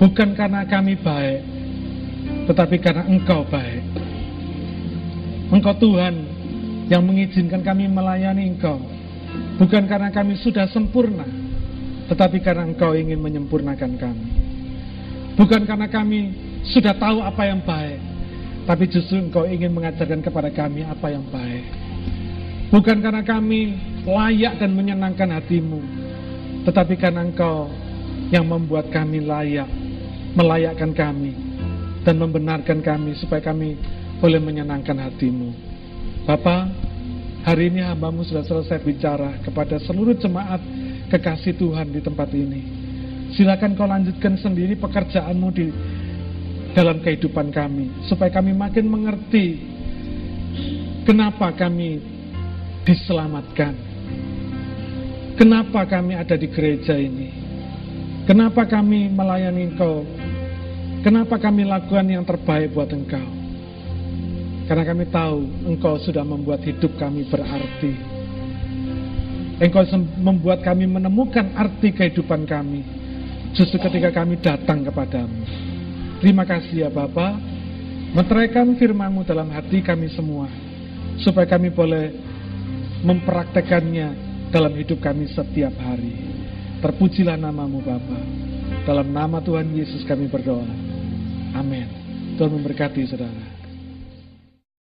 Bukan karena kami baik Tetapi karena Engkau baik Engkau Tuhan Yang mengizinkan kami melayani Engkau Bukan karena kami sudah sempurna Tetapi karena Engkau ingin menyempurnakan kami Bukan karena kami sudah tahu apa yang baik, tapi justru Engkau ingin mengajarkan kepada kami apa yang baik. Bukan karena kami layak dan menyenangkan hatimu, tetapi karena Engkau yang membuat kami layak, melayakkan kami dan membenarkan kami supaya kami boleh menyenangkan hatimu. Bapa, hari ini hambamu sudah selesai bicara kepada seluruh jemaat kekasih Tuhan di tempat ini. Silakan kau lanjutkan sendiri pekerjaanmu di dalam kehidupan kami, supaya kami makin mengerti kenapa kami diselamatkan. Kenapa kami ada di gereja ini? Kenapa kami melayani Engkau? Kenapa kami lakukan yang terbaik buat Engkau? Karena kami tahu Engkau sudah membuat hidup kami berarti. Engkau membuat kami menemukan arti kehidupan kami. Justru ketika kami datang kepadamu. Terima kasih ya Bapa. Meteraikan firmanmu dalam hati kami semua. Supaya kami boleh mempraktekannya dalam hidup kami setiap hari. Terpujilah namamu Bapa. Dalam nama Tuhan Yesus kami berdoa. Amin. Tuhan memberkati saudara.